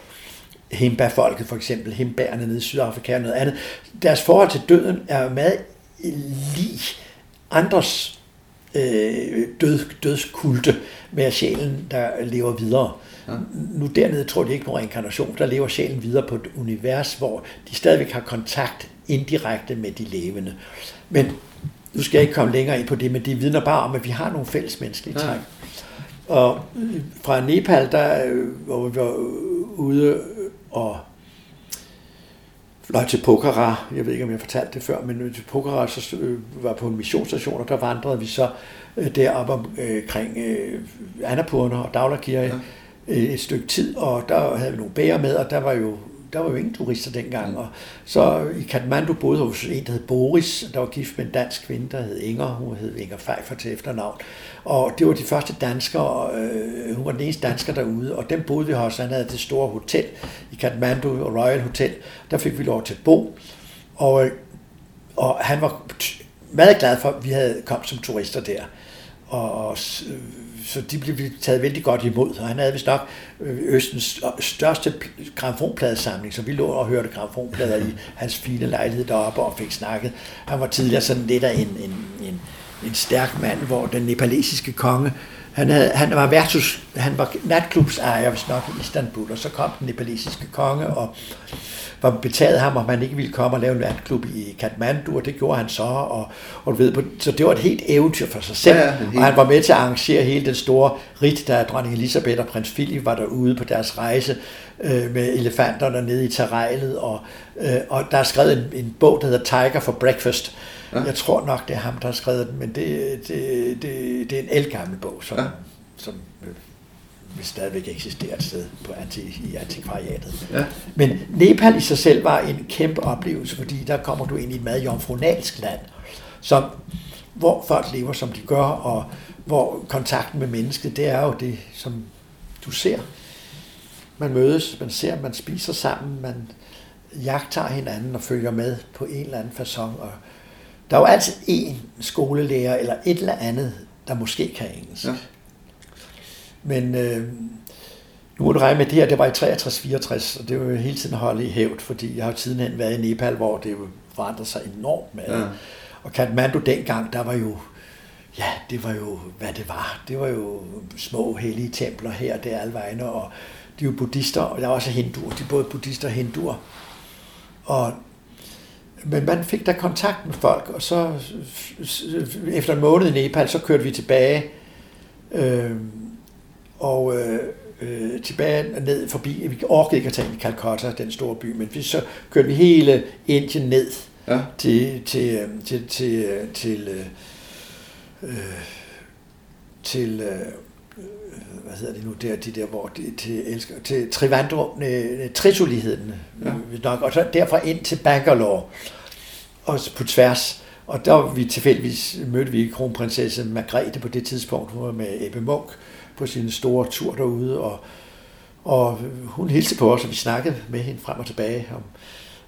Himba-folket for eksempel, Himbærerne nede i Sydafrika og noget andet, deres forhold til døden er meget lig andres øh, død, dødskulte med sjælen, der lever videre. Ja. Nu dernede tror de ikke på reinkarnation, der lever sjælen videre på et univers, hvor de stadigvæk har kontakt indirekte med de levende. Men nu skal jeg ikke komme længere ind på det, men det vidner bare om, at vi har nogle fælles menneskelige Ja. træk. Og øh, fra Nepal, der øh, hvor vi var øh, ude og fløj til Pokhara. Jeg ved ikke, om jeg fortalte det før, men til Pokhara så var på en missionsstation, og der vandrede vi så deroppe omkring øh, Annapurna og Daglakirke Ja. ja. et stykke tid, og der havde vi nogle bæger med, og der var jo der var jo ingen turister dengang. Og så i Kathmandu boede hos en, der hed Boris, der var gift med en dansk kvinde, der hed Inger. Hun hed Inger Pfeiffer til efternavn. Og det var de første danskere, øh, hun var den eneste dansker derude, og dem boede vi hos. Han havde det store hotel i Kathmandu, Royal Hotel. Der fik vi lov til at bo. Og, øh, og han var meget glad for, at vi havde kommet som turister der. Og, og så de blev taget vældig godt imod. Og han havde vist nok øh, Østens største pl- gramofonpladesamling, så vi lå og hørte gramofonplader i hans fine lejlighed deroppe og fik snakket. Han var tidligere sådan lidt af en, en, en, en stærk mand, hvor den nepalesiske konge, han, havde, han var versus, han var natklubsejer, hvis nok i Istanbul, og så kom den nepalesiske konge og var betaget ham, om han ikke ville komme og lave en natklub i Kathmandu, og det gjorde han så, og, og du ved, på- så det var et helt eventyr for sig selv, Ja, ja, og han var med til at arrangere hele den store rit, da dronning Elisabeth og prins Philip var derude på deres rejse øh, med elefanterne nede i terrænet, og, øh, og der er skrevet en, en bog, der hedder Tiger for Breakfast. Ja. Jeg tror nok, det er ham, der har skrevet den, men det, det, det, det er en elgammel bog, som, Ja. ja. som øh, vil stadigvæk eksistere et sted på anti, i antikvariatet. Ja. Men Nepal i sig selv var en kæmpe oplevelse, fordi der kommer du ind i et meget jomfrunalsk land, som, hvor folk lever, som de gør, og hvor kontakten med mennesket, det er jo det, som du ser. Man mødes, man ser, man spiser sammen, man jagter hinanden og følger med på en eller anden façon. Og der er jo altid en skolelærer eller et eller andet, der måske kan engelsk. Ja. Men øh, nu må du regne med det her, det var i 63-64, og det var jo hele tiden holdt i hævd, fordi jeg har jo sidenhen været i Nepal, hvor det jo forandrede sig enormt med. Ja. Og Kathmandu dengang, der var jo, ja, det var jo, hvad det var. Det var jo små hellige templer her, der alle vegne, og de er jo buddhister, og der er også hinduer, de er både buddhister og hinduer. Og men man fik da kontakt med folk, og så efter en måned i Nepal, så kørte vi tilbage, øh, og øh, øh, tilbage ned forbi, vi orkede ikke at tage ind i Calcutta, den store by, men vi, så kørte vi hele Indien ned Ja. til, til, øh, til, til, øh, til, øh, øh, til øh, hvad hedder det nu, der, de der, hvor de, til, elsker, til Trivandrum, øh, Trisuligheden, Ja. nok, og så derfra ind til Bangalore, og så på tværs. Og der var vi tilfældigvis, mødte vi kronprinsesse Margrethe på det tidspunkt, hun var med Ebbe Munk på sin store tur derude, og, og hun hilste på os, og vi snakkede med hende frem og tilbage om,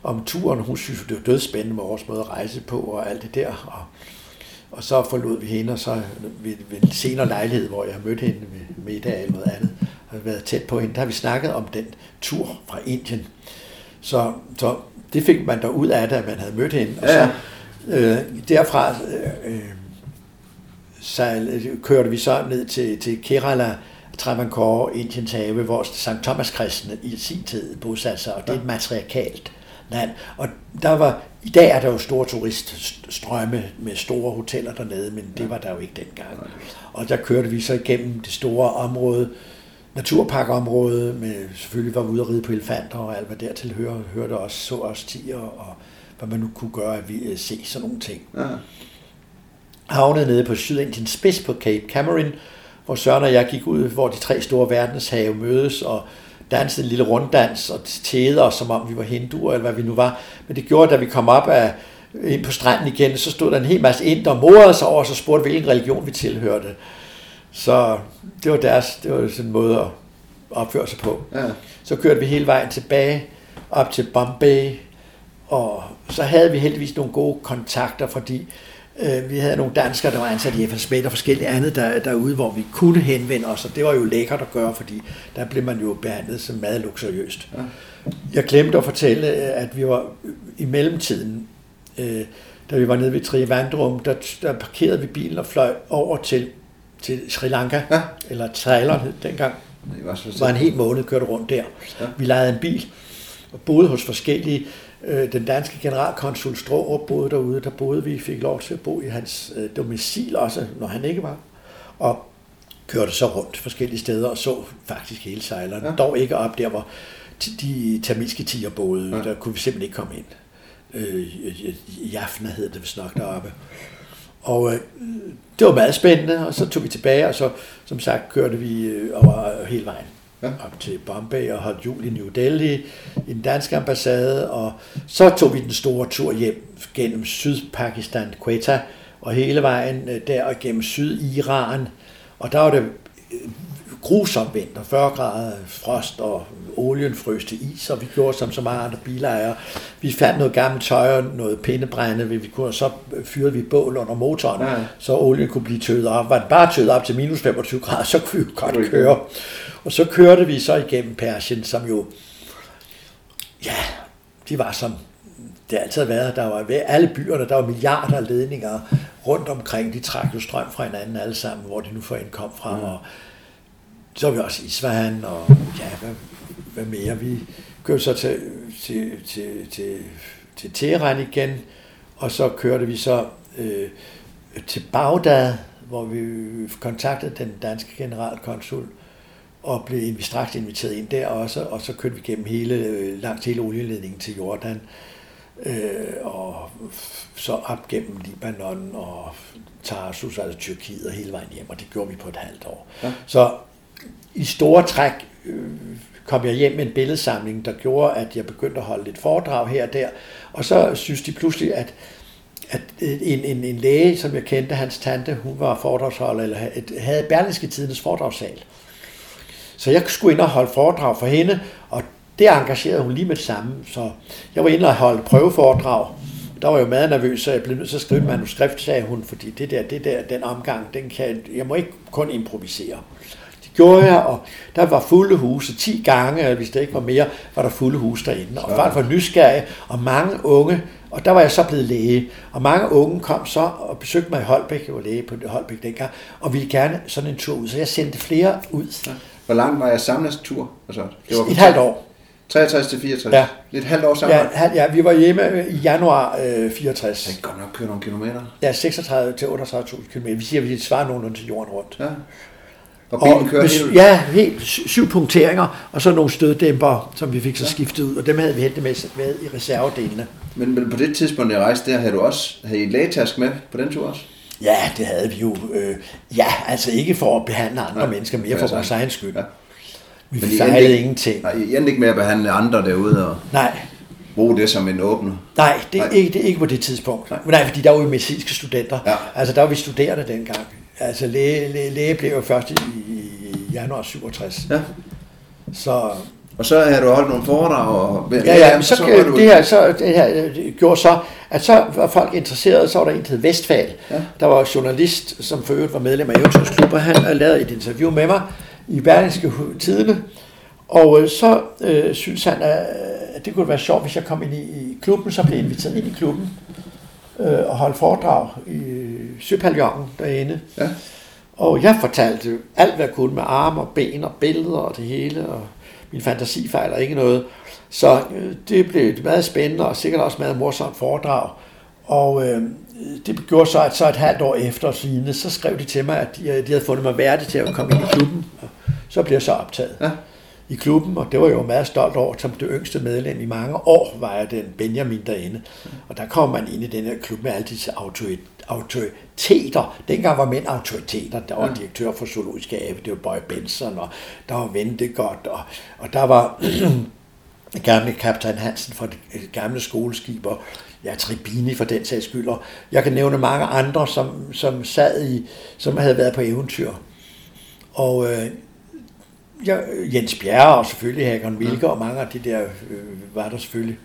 om turen. Hun synes, det var dødspændende med vores måde at rejse på og alt det der. Og, Og så forlod vi hende, og så ved, ved en senere lejlighed, hvor jeg har mødt hende ved middag eller noget andet, har været tæt på hende, der har vi snakket om den tur fra Indien. Så, så det fik man der ud af det, at man havde mødt hende. Og så, øh, derfra øh, så kørte vi så ned til, til Kerala, Travancore, Indiens have, hvor St. Thomas kristne i sin tid bosatte sig, og det er et matriarkalt land. Og der var, i dag er der jo store turiststrømme med store hoteller dernede, men det var der jo ikke dengang. Og der kørte vi så igennem det store område, naturparkområde, med selvfølgelig var vi ude og ride på elefanter og alt hvad dertil hører, hørte også, så også tiger og hvad man nu kunne gøre at vi øh, se sådan nogle ting. Ja. Havnede nede på Sydindiens spids på Cape Cameron, hvor Søren og jeg gik ud, hvor de tre store verdenshave mødes, og dansede en lille runddans og tæder, som om vi var hinduer, eller hvad vi nu var. Men det gjorde, da vi kom op af, ind på stranden igen, så stod der en hel masse ind og morede sig over, og så spurgte, hvilken religion vi tilhørte. Så det var deres, det var sådan en måde at opføre sig på. Ja. Så kørte vi hele vejen tilbage op til Bombay, og så havde vi heldigvis nogle gode kontakter, fordi vi havde nogle danskere, der var ansat i FN Smed og forskellige andet der, derude, hvor vi kunne henvende os, og det var jo lækkert at gøre, fordi der blev man jo behandlet som meget luksuriøst. Ja. Jeg glemte at fortælle, at vi var i mellemtiden, øh, da vi var nede ved Trivandrum, der, der parkerede vi bilen og fløj over til til Sri Lanka, ja. eller Thailand dengang. Det var, så var en hel måned kørte rundt der. Ja. Vi lejede en bil og boede hos forskellige. Øh, den danske generalkonsul Strårup boede derude, der boede vi, fik lov til at bo i hans øh, domicil også, når han ikke var. Og kørte så rundt forskellige steder og så faktisk hele sejleren. Ja. Dog ikke op der, hvor de tamilske tigerbåde, ja. der kunne vi simpelthen ikke komme ind. Øh, Jafna hed det vist nok deroppe. Og øh, det var meget spændende, og så tog vi tilbage, og så som sagt kørte vi øh, over hele vejen ja. op til Bombay og holdt jul i New Delhi, i den danske ambassade, og så tog vi den store tur hjem gennem Sydpakistan, Quetta, og hele vejen øh, der og gennem Syd-Iran, og der var det øh, grusom vinter, 40 grader frost, og olien frøs til is, og vi gjorde som så mange andre bilejere. Vi fandt noget gammelt tøj og noget pindebrænde, vi kunne, og så fyrede vi bål under motoren, ja. så olien kunne blive tøet op. Var det bare tøet op til minus 25 grader, så kunne vi godt køre. Og så kørte vi så igennem Persien, som jo, ja, de var som det har altid været, der var ved alle byerne, der var milliarder af ledninger rundt omkring, de trak jo strøm fra hinanden alle sammen, hvor de nu for kom fra, mm. og så var vi også i Isfahan, og ja, hvad, hvad mere? Vi kørte så til, til, til, til, til Teheran igen, og så kørte vi så øh, til Bagdad, hvor vi kontaktede den danske generalkonsul, og blev straks inviteret ind der også, og så kørte vi gennem hele, langt hele olieledningen til Jordan, øh, og så op gennem Libanon og Tarsus, altså Tyrkiet og hele vejen hjem, og det gjorde vi på et halvt år. Ja. Så i store træk øh, kom jeg hjem med en billedsamling, der gjorde, at jeg begyndte at holde lidt foredrag her og der. Og så synes de pludselig, at, at en, en, en læge, som jeg kendte, hans tante, hun var foredragsholder, eller havde Berlingske Tidens foredragssal. Så jeg skulle ind og holde foredrag for hende, og det engagerede hun lige med det samme. Så jeg var inde og holde prøveforedrag. Der var jeg jo meget nervøs, så jeg blev nødt til at skrive et manuskript, sagde hun, fordi det der, det der, den omgang, den kan, jeg må ikke kun improvisere gjorde jeg, og der var fulde huse 10 gange, hvis der ikke var mere, var der fulde huse derinde. Og folk var nysgerrige, og mange unge, og der var jeg så blevet læge, og mange unge kom så og besøgte mig i Holbæk, jeg var læge på Holbæk dengang, og ville gerne sådan en tur ud, så jeg sendte flere ud. Ja. Hvor lang var jeg samlet tur? Altså, det var et halvt år. 63 til 64? Ja. Lidt halvt år sammen? Ja, ja, vi var hjemme i januar øh, 64. Det kan godt nok køre nogle kilometer. Ja, 36 til 38.000 km. Vi siger, at vi svarer nogenlunde til jorden rundt. Ja. Og bilen kører helt... Ja, helt syv punkteringer, og så nogle støddæmper, som vi fik så skiftet ud, og dem havde vi hentet med, med i reservedelene. Men, men på det tidspunkt, jeg rejste der, havde du også havde I lægetask med på den tur også? Ja, det havde vi jo. Øh, ja, altså ikke for at behandle andre nej, mennesker, mere for vores egen skyld. Ja. Vi Men fejlede ikke, ingenting. Nej, I endte ikke med at behandle andre derude? Og... Nej, bruge det som en åbner? Nej, det er, Nej. Ikke, det er ikke på det tidspunkt. Nej, Nej fordi der var jo medicinske studenter. Ja. Altså der var vi studerende dengang. Altså læge, læge, læge blev jo først i, i januar 67. Ja. Så, Og så har du holdt nogle foredrag. Og, ja, ja, så, så det, her, så, det her gjorde så, at så var folk interesserede, så var der en, hed Vestfald. Ja. Der var journalist, som for øvrigt var medlem af Eventyrsklub, og han lavede et interview med mig i Berlingske Tidene. Og øh, så øh, synes han, at det kunne være sjovt, hvis jeg kom ind i, i klubben, så blev jeg inviteret ind i klubben øh, og holdt foredrag i Søpaljongen derinde. Ja. Og jeg fortalte alt, hvad jeg kunne med arme og ben og billeder og det hele, og min fantasi fejler ikke noget. Så øh, det blev et meget spændende og sikkert også meget morsomt foredrag. Og øh, det gjorde så, at så et halvt år efter sine, så skrev de til mig, at de, de havde fundet mig værdig til at komme ind i klubben. Og så blev jeg så optaget. Ja i klubben, og det var jeg jo meget stolt over, som det yngste medlem i mange år, var jeg den Benjamin derinde. Og der kom man ind i den her klub med alle disse autoriteter. Dengang var mænd autoriteter. Der var direktør for Zoologisk Have, det var Boy Benson, og der var Ventegodt, og, og der var gamle kaptajn Hansen fra det gamle skoleskib, og ja, Tribini for den sags skyld, og jeg kan nævne mange andre, som, som sad i, som havde været på eventyr. Og øh, ja, Jens Bjerre og selvfølgelig Hagen Wilke ja. og mange af de der øh, var der selvfølgelig.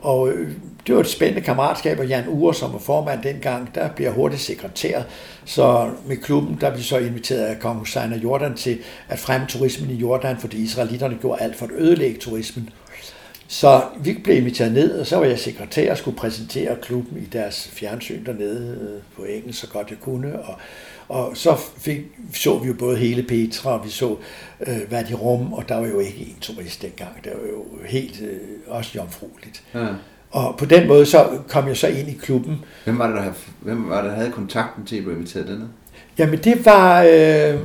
Og øh, det var et spændende kammeratskab, og Jan Ure, som var formand dengang, der bliver hurtigt sekretær. Så med klubben, der blev så inviteret af kong Hussein af Jordan til at fremme turismen i Jordan, fordi israelitterne gjorde alt for at ødelægge turismen. Så vi blev inviteret ned, og så var jeg sekretær og skulle præsentere klubben i deres fjernsyn dernede øh, på engelsk, så godt jeg kunne. Og og så fik, så vi jo både hele Petra, og vi så øh, hvad de rum, og der var jo ikke en turist dengang. Det var jo helt øh, også jomfrueligt. Ja. Og på den måde så kom jeg så ind i klubben. Hvem var det, der, hvem var det, der havde kontakten til, at du inviteret denne? Jamen det var... Øh,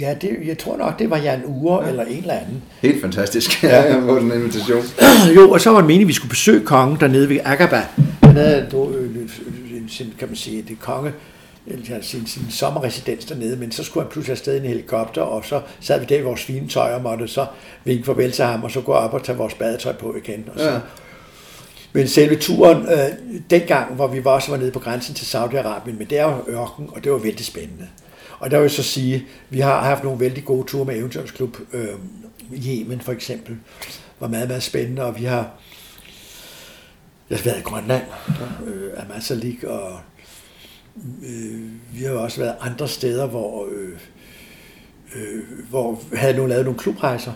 Ja, det, jeg tror nok, det var Jan Ure ja. eller en eller anden. Helt fantastisk, ja, ja på den invitation. jo, og så var det meningen, at vi skulle besøge kongen dernede ved Agaba. Han havde, kan man sige, det konge sin, sin sommerresidens dernede, men så skulle han pludselig afsted i en helikopter, og så sad vi der i vores fine tøj og måtte så vinke farvel til ham, og så gå op og tage vores badetøj på igen. Og så. Ja. Men selve turen, øh, dengang, hvor vi var også var nede på grænsen til Saudi-Arabien, men det er jo ørken, og det var vældig spændende. Og der vil jeg så sige, vi har haft nogle vældig gode ture med Eventyrsklub, øh, Yemen for eksempel, var meget, meget spændende, og vi har jeg har været i Grønland, øh, Amazalik og øh, vi har også været andre steder, hvor, øh, øh, hvor havde nu lavet nogle klubrejser.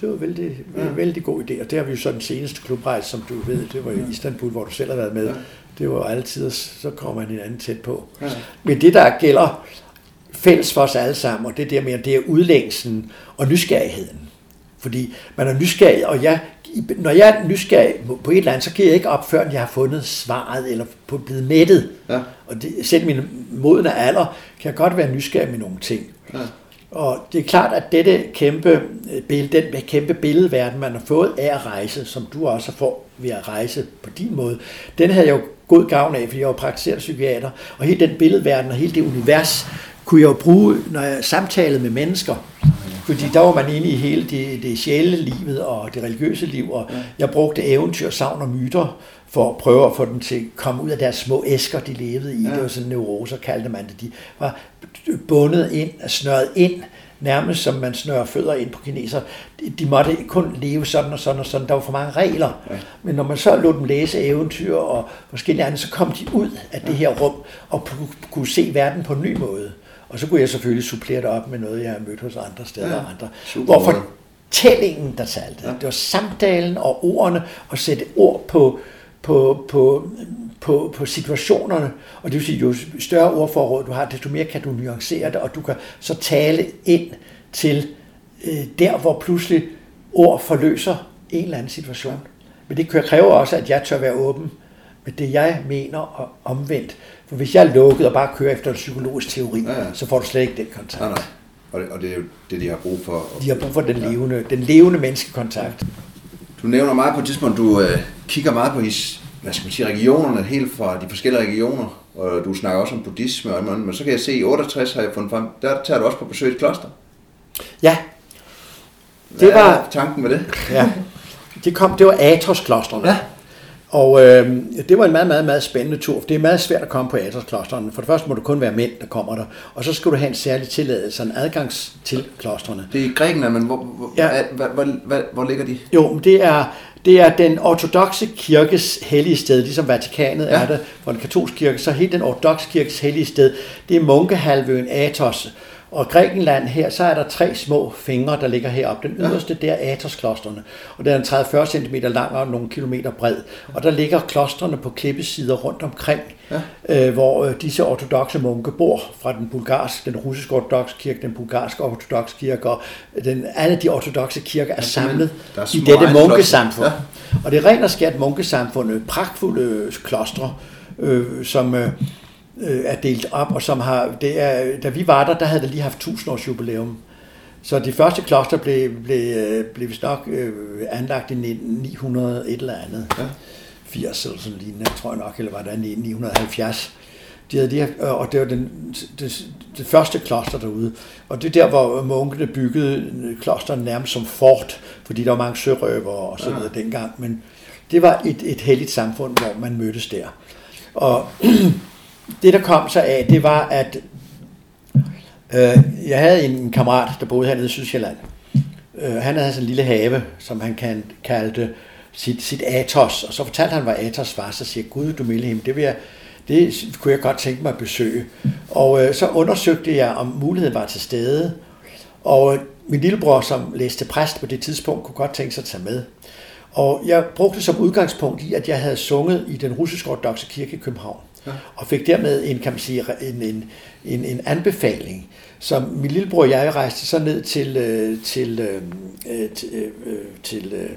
Det var vældig, ja. en vældig god idé, og det har vi jo så den seneste klubrejse, som du ved, det var i Istanbul, hvor du selv har været med. Ja. Det var altid, så kommer man anden tæt på. Ja. Men det, der gælder fælles for os alle sammen, og det der med, det er udlængsen og nysgerrigheden. Fordi man er nysgerrig, og jeg, når jeg er nysgerrig på et eller andet, så kan jeg ikke op, før jeg har fundet svaret, eller på blevet mættet. Ja. Og det, selv min modne alder, kan jeg godt være nysgerrig med nogle ting. Ja. Og det er klart, at dette kæmpe, billede, den kæmpe billedverden, man har fået af at rejse, som du også får ved at rejse på din måde, den havde jeg jo god gavn af, fordi jeg var praktiserende psykiater, og hele den billedverden og hele det univers, kunne jeg jo bruge, når jeg samtalede med mennesker. Fordi der var man inde i hele det, det sjæle livet og det religiøse liv, og jeg brugte eventyr, savn og myter for at prøve at få dem til at komme ud af deres små æsker, de levede i. Ja. Det var sådan neuroser, kaldte man det. De var bundet ind, snøret ind, nærmest som man snører fødder ind på kineser. De måtte kun leve sådan og sådan og sådan. Der var for mange regler. Ja. Men når man så lod dem læse eventyr og forskellige andre, så kom de ud af det her rum og kunne se verden på en ny måde. Og så kunne jeg selvfølgelig supplere det op med noget, jeg har mødt hos andre steder ja, og andre. Super. Hvor fortællingen, der talte. Ja. Det var samtalen og ordene, og sætte ord på, på, på, på, på situationerne. Og det vil sige, jo større ordforråd du har, desto mere kan du nuancere det, og du kan så tale ind til øh, der, hvor pludselig ord forløser en eller anden situation. Men det kræver også, at jeg tør være åben med det, jeg mener og omvendt. For hvis jeg er lukket og bare kører efter en psykologisk teori, ja, ja. så får du slet ikke den kontakt. Nej, nej. Og det, og det er jo det, de har brug for. De har brug for den levende, ja. den levende menneskekontakt. Du nævner meget på et tidspunkt, du øh, kigger meget på his, hvad skal man sige, regionerne, helt fra de forskellige regioner, og du snakker også om buddhisme, og, men så kan jeg se, at i 68 har jeg fundet frem, der tager du også på besøg i et kloster. Ja. Det Hvad var tanken med det. Ja. Det kom, det var Athos-klostrene. Ja. Og øh, det var en meget, meget, meget spændende tur. Det er meget svært at komme på Athos-klostrene. For det første må du kun være mænd, der kommer der. Og så skal du have en særlig tilladelse, en adgangs til klostrene. Det er i Grækenland, men hvor, hvor, ja. hvor, hvor, hvor, hvor ligger de? Jo, det er, det er den ortodoxe kirkes hellige sted, ligesom Vatikanet ja. er det for den katolske kirke. Så helt den ortodoxe kirkes hellige sted, det er munkehalvøen Athos. Og Grækenland her, så er der tre små fingre, der ligger heroppe. Den yderste, det er Athos-klostrene. Og den er 30-40 cm lang og nogle kilometer bred. Og der ligger klostrene på klippesider rundt omkring, ja. øh, hvor øh, disse ortodoxe munke bor fra den bulgarske, den russiske ortodoxe kirke, den bulgarske ortodoxe kirke, og den, alle de ortodoxe kirker er samlet er i dette munkesamfund. Ja. Og det er rent og skært munkesamfund, pragtfulde klostre, øh, som... Øh, øh, er delt op, og som har, det er, da vi var der, der havde det lige haft 1000 års jubilæum. Så de første kloster blev, blev, øh, blev vist nok øh, anlagt i 900 et eller andet. Ja. 80 eller sådan lignende, tror jeg nok, eller var det 970. De havde de, og det var den, det, det første kloster derude. Og det er der, hvor munkene byggede klosteret nærmest som fort, fordi der var mange sørøver og så videre ja. dengang. Men det var et, et helligt samfund, hvor man mødtes der. Og det, der kom så af, det var, at øh, jeg havde en kammerat, der boede hernede i Sydsjælland. Øh, han havde sådan en lille have, som han kan, kaldte sit, sit Atos, og så fortalte han, hvad Atos var, så siger gud, du milde det vil jeg, det kunne jeg godt tænke mig at besøge. Og øh, så undersøgte jeg, om muligheden var til stede, og øh, min lillebror, som læste præst på det tidspunkt, kunne godt tænke sig at tage med. Og jeg brugte det som udgangspunkt i, at jeg havde sunget i den russisk-ortodoxe kirke i København ja. og fik dermed en, kan man sige, en, en, en, en anbefaling. Så min lillebror og jeg rejste så ned til, øh, til, øh, øh, til, øh, til øh,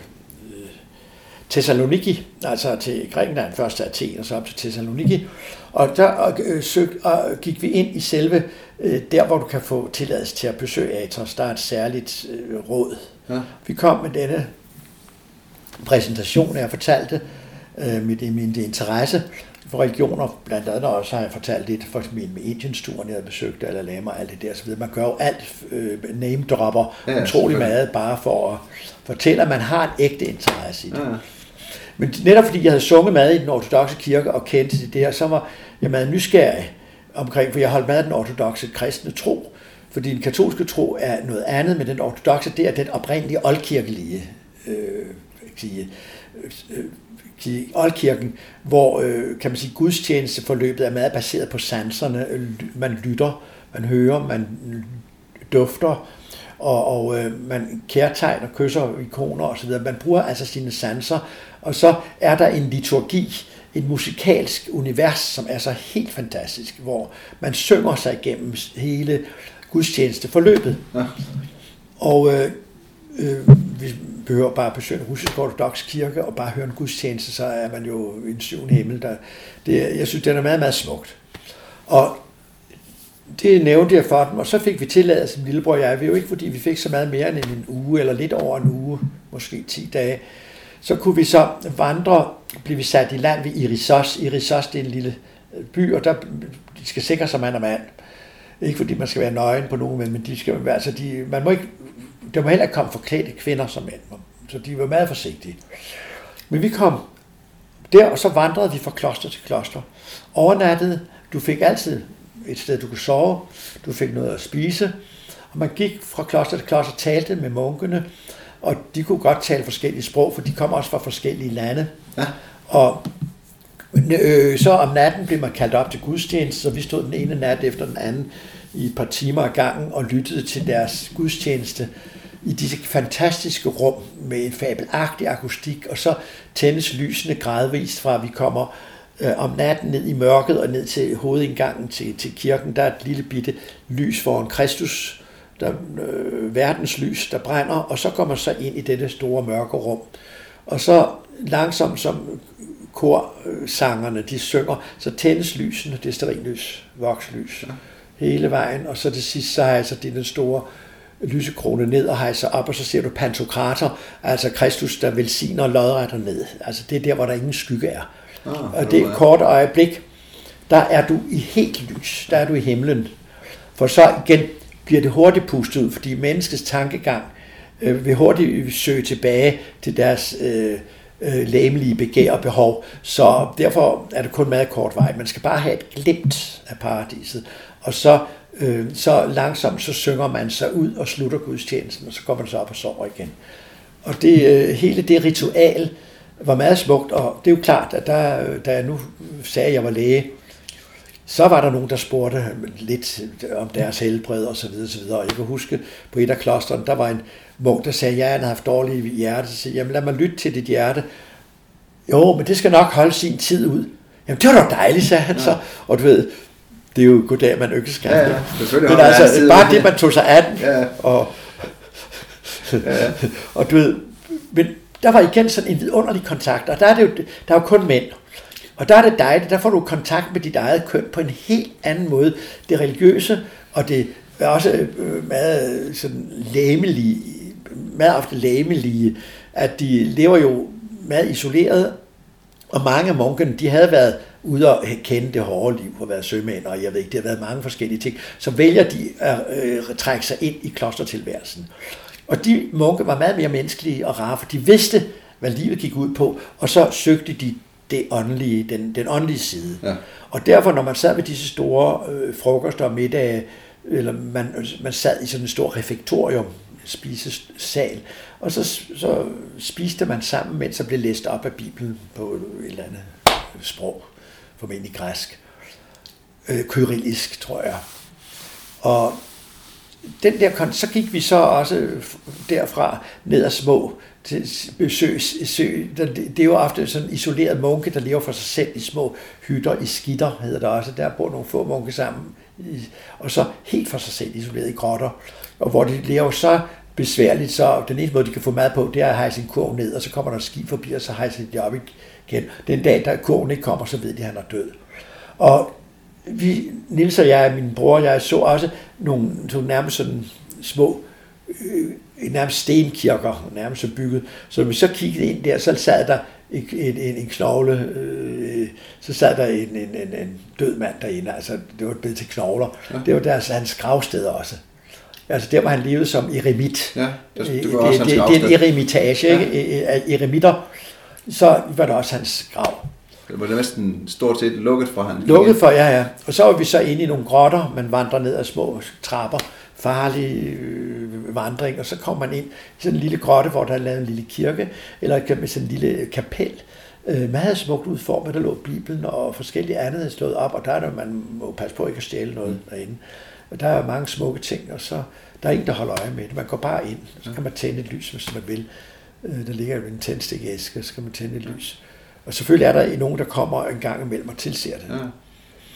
Thessaloniki, altså til Grækenland, først til Athen og så op til Thessaloniki. Og der øh, søg, og gik vi ind i selve, øh, der hvor du kan få tilladelse til at besøge Atos. Der er et særligt øh, råd. Ja. Vi kom med denne præsentation, jeg fortalte øh, mit, min interesse for religioner, blandt andet også har jeg fortalt lidt, for eksempel med Indiens-turen, jeg havde besøgt, eller Lama og alt det der, så videre. Man gør jo alt, øh, name-dropper, ja, utrolig meget, bare for at fortælle, at man har en ægte interesse i det. Ja. Men netop fordi jeg havde sunget mad i den ortodoxe kirke og kendte det der, så var jeg meget nysgerrig omkring, for jeg holdt med den ortodoxe kristne tro. Fordi den katolske tro er noget andet, men den ortodoxe, det er den oprindelige oldkirkelige øh, sige, Oldkirken, hvor øh, kan man sige, gudstjenesteforløbet er meget baseret på sanserne. Man lytter, man hører, man dufter, og, og øh, man kærtegner, kysser ikoner osv. Man bruger altså sine sanser, og så er der en liturgi, et musikalsk univers, som er så helt fantastisk, hvor man synger sig igennem hele gudstjenesteforløbet. Ja. Og øh, øh, behøver bare at besøge en russisk ortodox kirke og bare høre en gudstjeneste, så er man jo i en syvende himmel. Der, det, jeg synes, det er meget, meget smukt. Og det nævnte jeg for dem, og så fik vi tilladelse, min lillebror og jeg, vi jo ikke, fordi vi fik så meget mere end en uge, eller lidt over en uge, måske 10 dage, så kunne vi så vandre, blev vi sat i land ved Irisos. Irisos, det er en lille øh, by, og der de skal sikre sig mand og mand. Ikke fordi man skal være nøgen på nogen, men de skal være, altså de, man må ikke der må heller ikke komme forklædte kvinder som mænd, så de var meget forsigtige. Men vi kom der, og så vandrede vi fra kloster til kloster. Overnattede, du fik altid et sted, du kunne sove, du fik noget at spise, og man gik fra kloster til kloster, talte med munkene, og de kunne godt tale forskellige sprog, for de kom også fra forskellige lande. Ja. Og øh, så om natten blev man kaldt op til gudstjeneste, så vi stod den ene nat efter den anden i et par timer ad gangen og lyttede til deres gudstjeneste i disse fantastiske rum med en fabelagtig akustik, og så tændes lysene gradvist fra, at vi kommer øh, om natten ned i mørket og ned til hovedindgangen til, til kirken. Der er et lille bitte lys foran Kristus, der, øh, verdens lys, der brænder, og så kommer man så ind i dette store mørke rum. Og så langsomt som korsangerne, de synger, så tændes lysene, det er sterinlys, vokslys, hele vejen, og så til sidst, så har altså det den store lysekrone ned og hejser op, og så ser du pantokrater, altså Kristus, der velsigner lodretter ned. Altså det er der, hvor der ingen skygge er. Ah, og det er et kort øjeblik, der er du i helt lys, der er du i himlen. For så igen bliver det hurtigt pustet ud, fordi menneskets tankegang øh, vil hurtigt søge tilbage til deres øh, øh, læmelige begær og behov. Så derfor er det kun meget kort vej. Man skal bare have et glimt af paradiset. Og så, øh, så langsomt så synger man sig ud og slutter gudstjenesten, og så går man så op og sover igen. Og det, øh, hele det ritual var meget smukt, og det er jo klart, at der, da jeg nu sagde, at jeg var læge, så var der nogen, der spurgte lidt om deres helbred og så videre, så videre. Og jeg kan huske, på et af klosterne, der var en munk, der sagde, ja, han havde haft dårlige hjerte. Så sagde, jamen lad mig lytte til dit hjerte. Jo, men det skal nok holde sin tid ud. Jamen det var da dejligt, sagde han ja. så. Og du ved, det er jo goddag, man skal. Ja, ja, men altså, bare det, man tog sig af den. Ja. Og, ja. og du ved, men der var igen sådan en vidunderlig kontakt, og der er, det jo, der er jo kun mænd. Og der er det dejligt, der får du kontakt med dit eget køn på en helt anden måde. Det religiøse, og det er også øh, meget sådan læmelige, meget ofte læmelige, at de lever jo meget isoleret, og mange af munkene, de havde været ude og kende det hårde liv og været sømænd, og jeg ved ikke, det har været mange forskellige ting, så vælger de at øh, trække sig ind i klostertilværelsen. Og de munke var meget mere menneskelige og rare, for de vidste, hvad livet gik ud på, og så søgte de det åndelige, den, den åndelige side. Ja. Og derfor, når man sad ved disse store øh, frokoster og middage, eller man, man sad i sådan en stor refektorium, spisesal, og så, så spiste man sammen, mens der blev læst op af Bibelen på et eller andet sprog, formentlig græsk. Øh, kyrillisk, tror jeg. Og den der, så gik vi så også derfra ned ad små til besøg. Sø. Det er jo ofte sådan isoleret munke, der lever for sig selv i små hytter i skitter, hedder det også. Der bor nogle få munke sammen, og så helt for sig selv isoleret i grotter. Og hvor de lever så besværligt, så den eneste måde, de kan få mad på, det er at hejse sin kurv ned, og så kommer der et skib forbi, og så hejser de op i igen. Den dag, der kurven ikke kommer, så ved de, at han er død. Og vi, Nils og jeg, min bror og jeg, så også nogle, nogle nærmest sådan små øh, nærmest stenkirker, nærmest så bygget. Så når vi så kiggede ind der, så sad der en, en, en knogle, øh, så sad der en, en, en, en død mand derinde, altså det var blevet til knogler. Ja. Det var deres, hans gravsted også. Altså der, hvor han levede som eremit. Ja, det, det, var også det, det, det er en eremitage, ja. ikke? Af eremitter. Så var det også hans grav. Det var næsten stort set lukket for han. Lukket for, ja, ja. Og så var vi så inde i nogle grotter, man vandrer ned ad små trapper, farlig øh, vandring, og så kommer man ind i sådan en lille grotte, hvor der er lavet en lille kirke, eller med sådan en lille kapel, øh, meget smukt udformet, der lå Bibelen og forskellige andet slået op, og der er der, man må passe på ikke at stjæle noget mm. derinde. Og der er mange smukke ting, og så der er ingen, der holder øje med det. Man går bare ind, og så kan man tænde et lys, hvis man vil. Øh, der ligger en tændstikæske, så kan man tænde et lys. Og selvfølgelig er der nogen, der kommer en gang imellem og tilser det. Ja.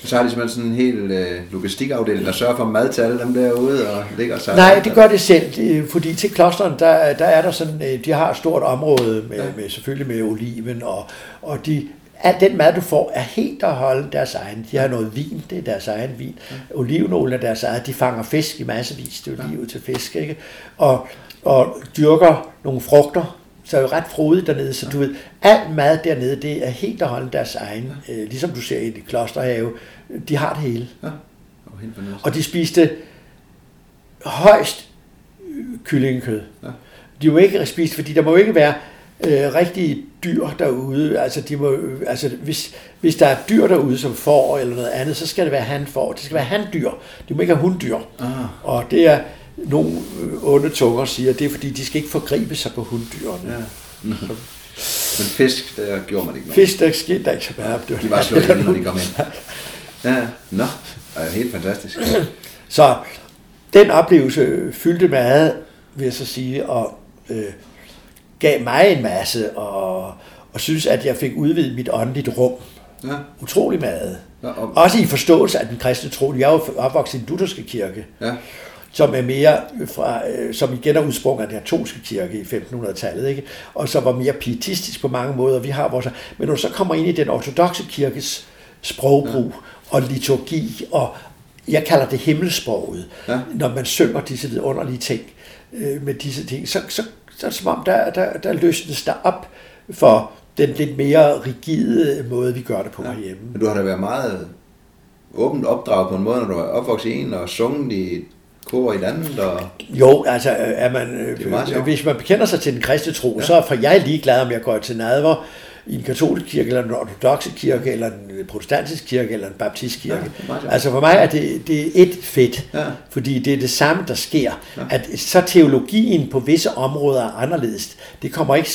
Så har de simpelthen sådan en hel øh, logistikafdeling, der sørger for mad til alle dem derude og ligger sig. Nej, det gør det selv, fordi til klosteren, der, der er der sådan, øh, de har et stort område med, ja. med selvfølgelig med oliven, og, og de, al den mad, du får, er helt og holde deres egen. De har noget vin, det er deres egen vin. Ja. Olivenolie er deres eget. De fanger fisk i massevis, det er jo ja. livet til fisk, ikke? Og, og dyrker nogle frugter, så er jo ret frodigt dernede, så du ved, alt mad dernede, det er helt og holde deres egen, ja. øh, ligesom du ser i det klosterhave, de har det hele. Ja. Og de spiste højst kyllingekød. Ja. De må ikke spise, fordi der må ikke være øh, rigtige dyr derude. Altså, de må, altså hvis, hvis der er dyr derude, som får eller noget andet, så skal det være han får. Det skal være han dyr. De må ikke have hunddyr. Ah. Og det er, nogle onde tunger siger, det er fordi, de skal ikke forgribe sig på hunddyrene. Ja. Men fisk, der gjorde man ikke noget. Fisk, der skete der ikke så meget. De var slået ind, når de kom ind. Ja, nå, det er helt fantastisk. Så den oplevelse fyldte meget, vil jeg så sige, og øh, gav mig en masse, og, og synes, at jeg fik udvidet mit åndeligt rum. Ja. Utrolig meget. Ja, og... Også i forståelse af den kristne tro. Jeg er jo opvokset i den lutherske kirke. Ja som er mere fra, øh, som igen er udsprunget af den katolske kirke i 1500-tallet, ikke? og som var mere pietistisk på mange måder. Vi har vores, men når så kommer ind i den ortodoxe kirkes sprogbrug ja. og liturgi, og jeg kalder det himmelsproget, ja. når man synger disse vidunderlige ting øh, med disse ting, så, så, så er det som om, der, der, der løsnes der op for den lidt mere rigide måde, vi gør det på ja. herhjemme. Men du har da været meget åbent opdraget på en måde, når du er opvokset i en og sunget i koger i landet, og Jo, altså er man, Det er meget sjovt. hvis man bekender sig til den kristne tro, ja. så er for jeg ligeglad, om jeg går til nadver i en katolsk kirke, eller en ortodoxe kirke, eller en protestantisk kirke, eller en baptistkirke. Ja, altså for mig er det, det er et fedt, Ja. fordi det er det samme, der sker. Ja. At så teologien på visse områder er anderledes. Det kommer ikke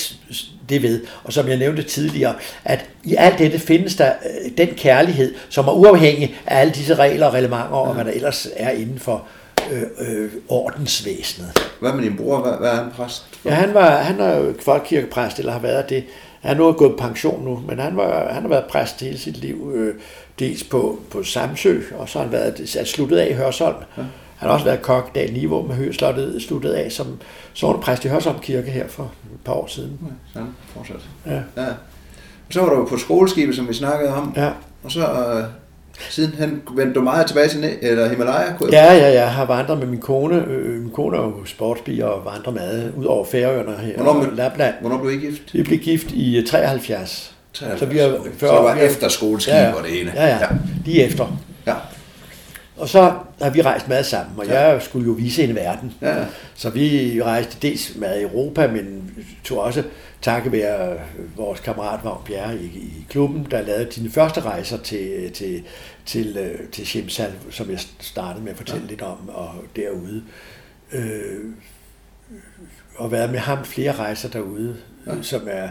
det ved. Og som jeg nævnte tidligere, at i alt dette findes der øh, den kærlighed, som er uafhængig af alle disse regler og reglementer, og hvad der ellers er inden for øh, øh, ordensvæsenet. hvad med din bror? Hvad, hvad er han præst? for? Ja, han, var, han er jo folkekirkepræst, eller har været det. Han er nu gået på pension nu, men han, var, han har været præst hele sit liv, øh, dels på, på Samsø, og så har han været er sluttet af i Hørsholm. Ja. Han har også været kok dag Niveau med Høslottet, sluttet af som sovnepræst i Hørsholm Kirke her for et par år siden. Sådan, fortsat. Ja. Ja. Så var du på skoleskibet, som vi snakkede om, Ja, og så øh, siden hen vendte du meget tilbage til eller Himalaya? kunne ja, ja, jeg har vandret med min kone. Øh, min kone er jo sportsbier og vandrer med ud over Færøerne her Hvornår og Lapland. Hvornår blev I gift? Vi blev gift i øh, 73. 73. Så vi har, Okay. Så det var efter skoleskib og det hele. Ja, ja, Ja. lige efter. Og så har vi rejst meget sammen, og Ja. jeg skulle jo vise en verden. Ja. Så vi rejste dels med i Europa, men tog også takket være vores kammerat Vagn Bjerre i, i klubben, der lavede dine første rejser til, til, til, øh, til Shimsal, som jeg startede med at fortælle ja. lidt om, og derude. Øh, og været med ham flere rejser derude, ja. som er,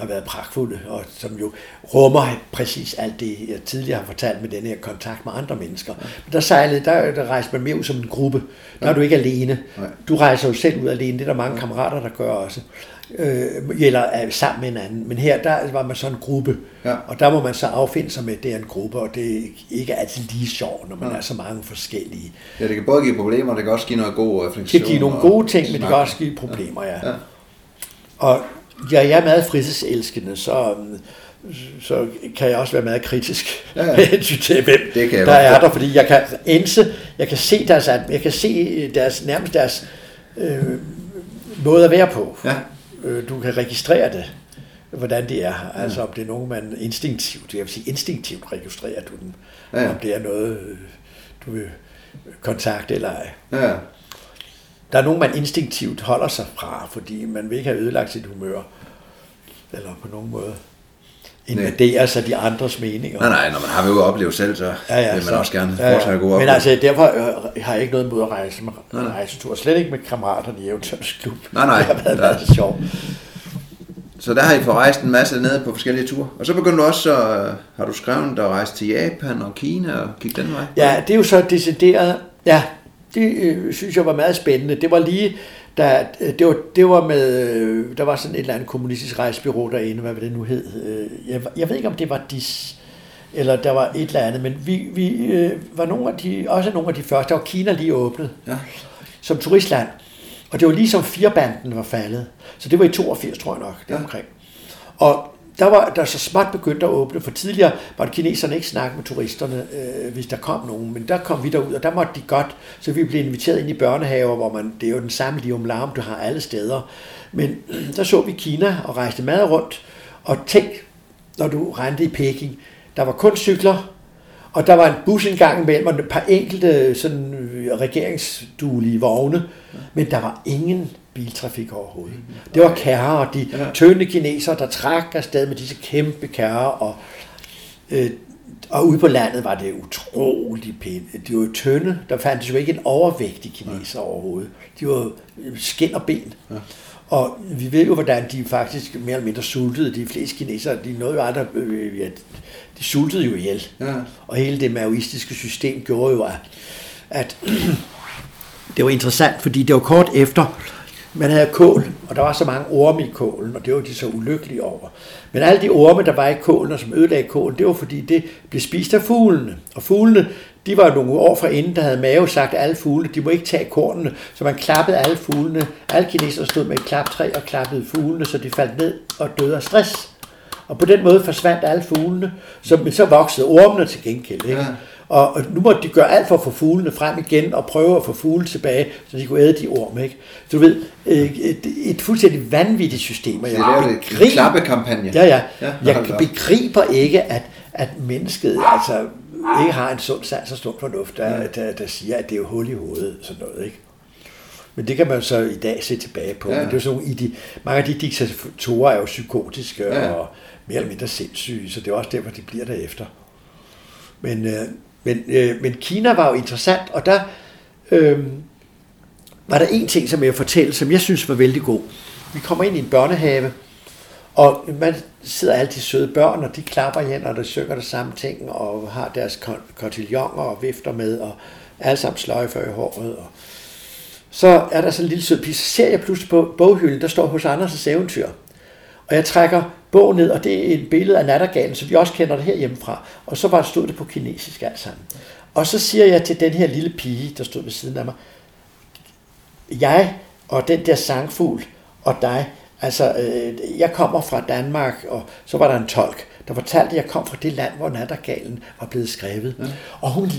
har været pragtfulde, og som jo rummer præcis alt det, jeg tidligere har fortalt med den her kontakt med andre mennesker. Men der sejlede, der, der rejste man mere ud som en gruppe. Der er du ikke alene. Du rejser jo selv ud alene. Det er der mange kammerater, der gør også. Øh, eller er sammen med en anden. Men her, der var man så en gruppe. Ja. Og der må man så affinde sig med, at det er en gruppe, og det er ikke altid lige sjovt, når man er så mange forskellige. ja, det kan både give problemer, det kan også give noget god Det refleksion. kan give nogle og gode ting, men det kan også give problemer, ja. Ja. Og ja, jeg er meget fritidselskende, så, så kan jeg også være meget kritisk Ja, ja. til, hvem Det kan jeg der godt er der, fordi jeg kan ense, jeg kan se deres, jeg kan se deres, nærmest deres øh, måde at være på. Ja. Øh, du kan registrere det, hvordan det er. Altså om det er nogen, man instinktivt, jeg vil sige instinktivt registrerer du dem. Ja. Om det er noget, du vil kontakte eller ej. Ja. Der er nogen, man instinktivt holder sig fra, fordi man vil ikke have ødelagt sit humør. Eller på nogen måde invadere sig de andres meninger. Nej, nej, når man har jo oplevet selv, så Ja, ja, vil man så- også gerne ja, ja. gode Men altså, derfor øh, har jeg ikke noget imod at rejse med Nej, nej. rejsetur. Slet ikke med kammeraterne i Eventyrens Klub. Nej, nej. Det har været Ja. meget sjovt. Så der har I fået rejst en masse ned på forskellige ture. Og så begyndte du også, så har du skrevet, at rejse til Japan og Kina og gik den vej. Ja, det er jo så decideret. Ja, det øh, synes jeg var meget spændende. Det var lige, da, øh, det, var, det var med, øh, der var sådan et eller andet kommunistisk rejsebyrå derinde, hvad det nu hed. Øh, Jeg, jeg ved ikke, om det var DIS, eller der var et eller andet, men vi, vi øh, var nogle af de, også nogle af de første. Der var Kina lige åbnet Ja. som turistland. Og det var ligesom firebanden var faldet. Så det var i 82, tror jeg nok, Ja. deromkring. Og der var der så småt begyndt at åbne, for tidligere var det kineserne ikke snakke med turisterne, øh, hvis der kom nogen, men der kom vi derud, og der måtte de godt, så vi blev inviteret ind i børnehaver, hvor man, det er jo den samme lium larm, du har alle steder. Men der så vi Kina og rejste meget rundt, og tænk, når du rendte i Peking, der var kun cykler, og der var en bus en gang imellem, og et par enkelte sådan, øh, regeringsduelige vogne, men der var ingen biltrafik overhovedet. Det var kærrer, de Ja. tynde kinesere, der trak afsted med disse kæmpe kærrer, og, øh, og ude på landet var det utrolig pænt. De var jo tynde, der fandtes jo ikke en overvægtig kineser overhovedet. De var skin og ben. Ja. Og vi ved jo, hvordan de faktisk mere eller mindre sultede. De fleste kinesere, de nåede jo aldrig, øh, ja, de sultede jo ihjel. Ja. Og hele det maoistiske system gjorde jo, at, at det var interessant, fordi det var kort efter, man havde kål, og der var så mange orme i kålen, og det var de så ulykkelige over. Men alle de orme, der var i kålen, og som ødelagde kålen, det var fordi, det blev spist af fuglene. Og fuglene, de var nogle år fra inden, der havde mave sagt, at alle fuglene, de må ikke tage kornene, så man klappede alle fuglene. Alle kinesere stod med et klaptræ og klappede fuglene, så de faldt ned og døde af stress. Og på den måde forsvandt alle fuglene, så, men så voksede ormene til gengæld. Ikke? Ja. Og, og nu måtte de gøre alt for at få fuglene frem igen, og prøve at få fugle tilbage, så de kunne æde de orme. Ikke? Så du ved, øh, et, et fuldstændig vanvittigt system, og Det jeg er lavet en klappekampagne. ja, ja, Ja, jeg begriber ikke, at, at mennesket, altså ikke har en sund sans og sund fornuft, der, der, der siger, at det er jo hul i hovedet, sådan noget, ikke? Men det kan man så i dag se tilbage på. Ja. Men det er sådan, i de, mange af de diktatorer er jo psykotiske ja. og mere eller mindre sindssyge, så det er også derfor, de bliver derefter. Men, øh, men, øh, men Kina var jo interessant, og der øh, var der en ting, som jeg fortælle, som jeg synes var vældig god. Vi kommer ind i en børnehave, og man sidder alle de søde børn, og de klapper hen, og der synger der samme ting, og har deres kotiljoner og vifter med, og alle sammen sløjfer i håret. Og så er der sådan en lille sød pige, så ser jeg pludselig på boghylden, der står hos Anders' eventyr. Og jeg trækker bogen ned, og det er et billede af nattergalen, så vi også kender det her hjemmefra. Og så bare stod det på kinesisk alt sammen. Og så siger jeg til den her lille pige, der stod ved siden af mig, jeg og den der sangfugl og dig, altså øh, jeg kommer fra Danmark, og så var der en tolk, der fortalte, at jeg kom fra det land, hvor nattergalen var blevet skrevet. Ja. Og hun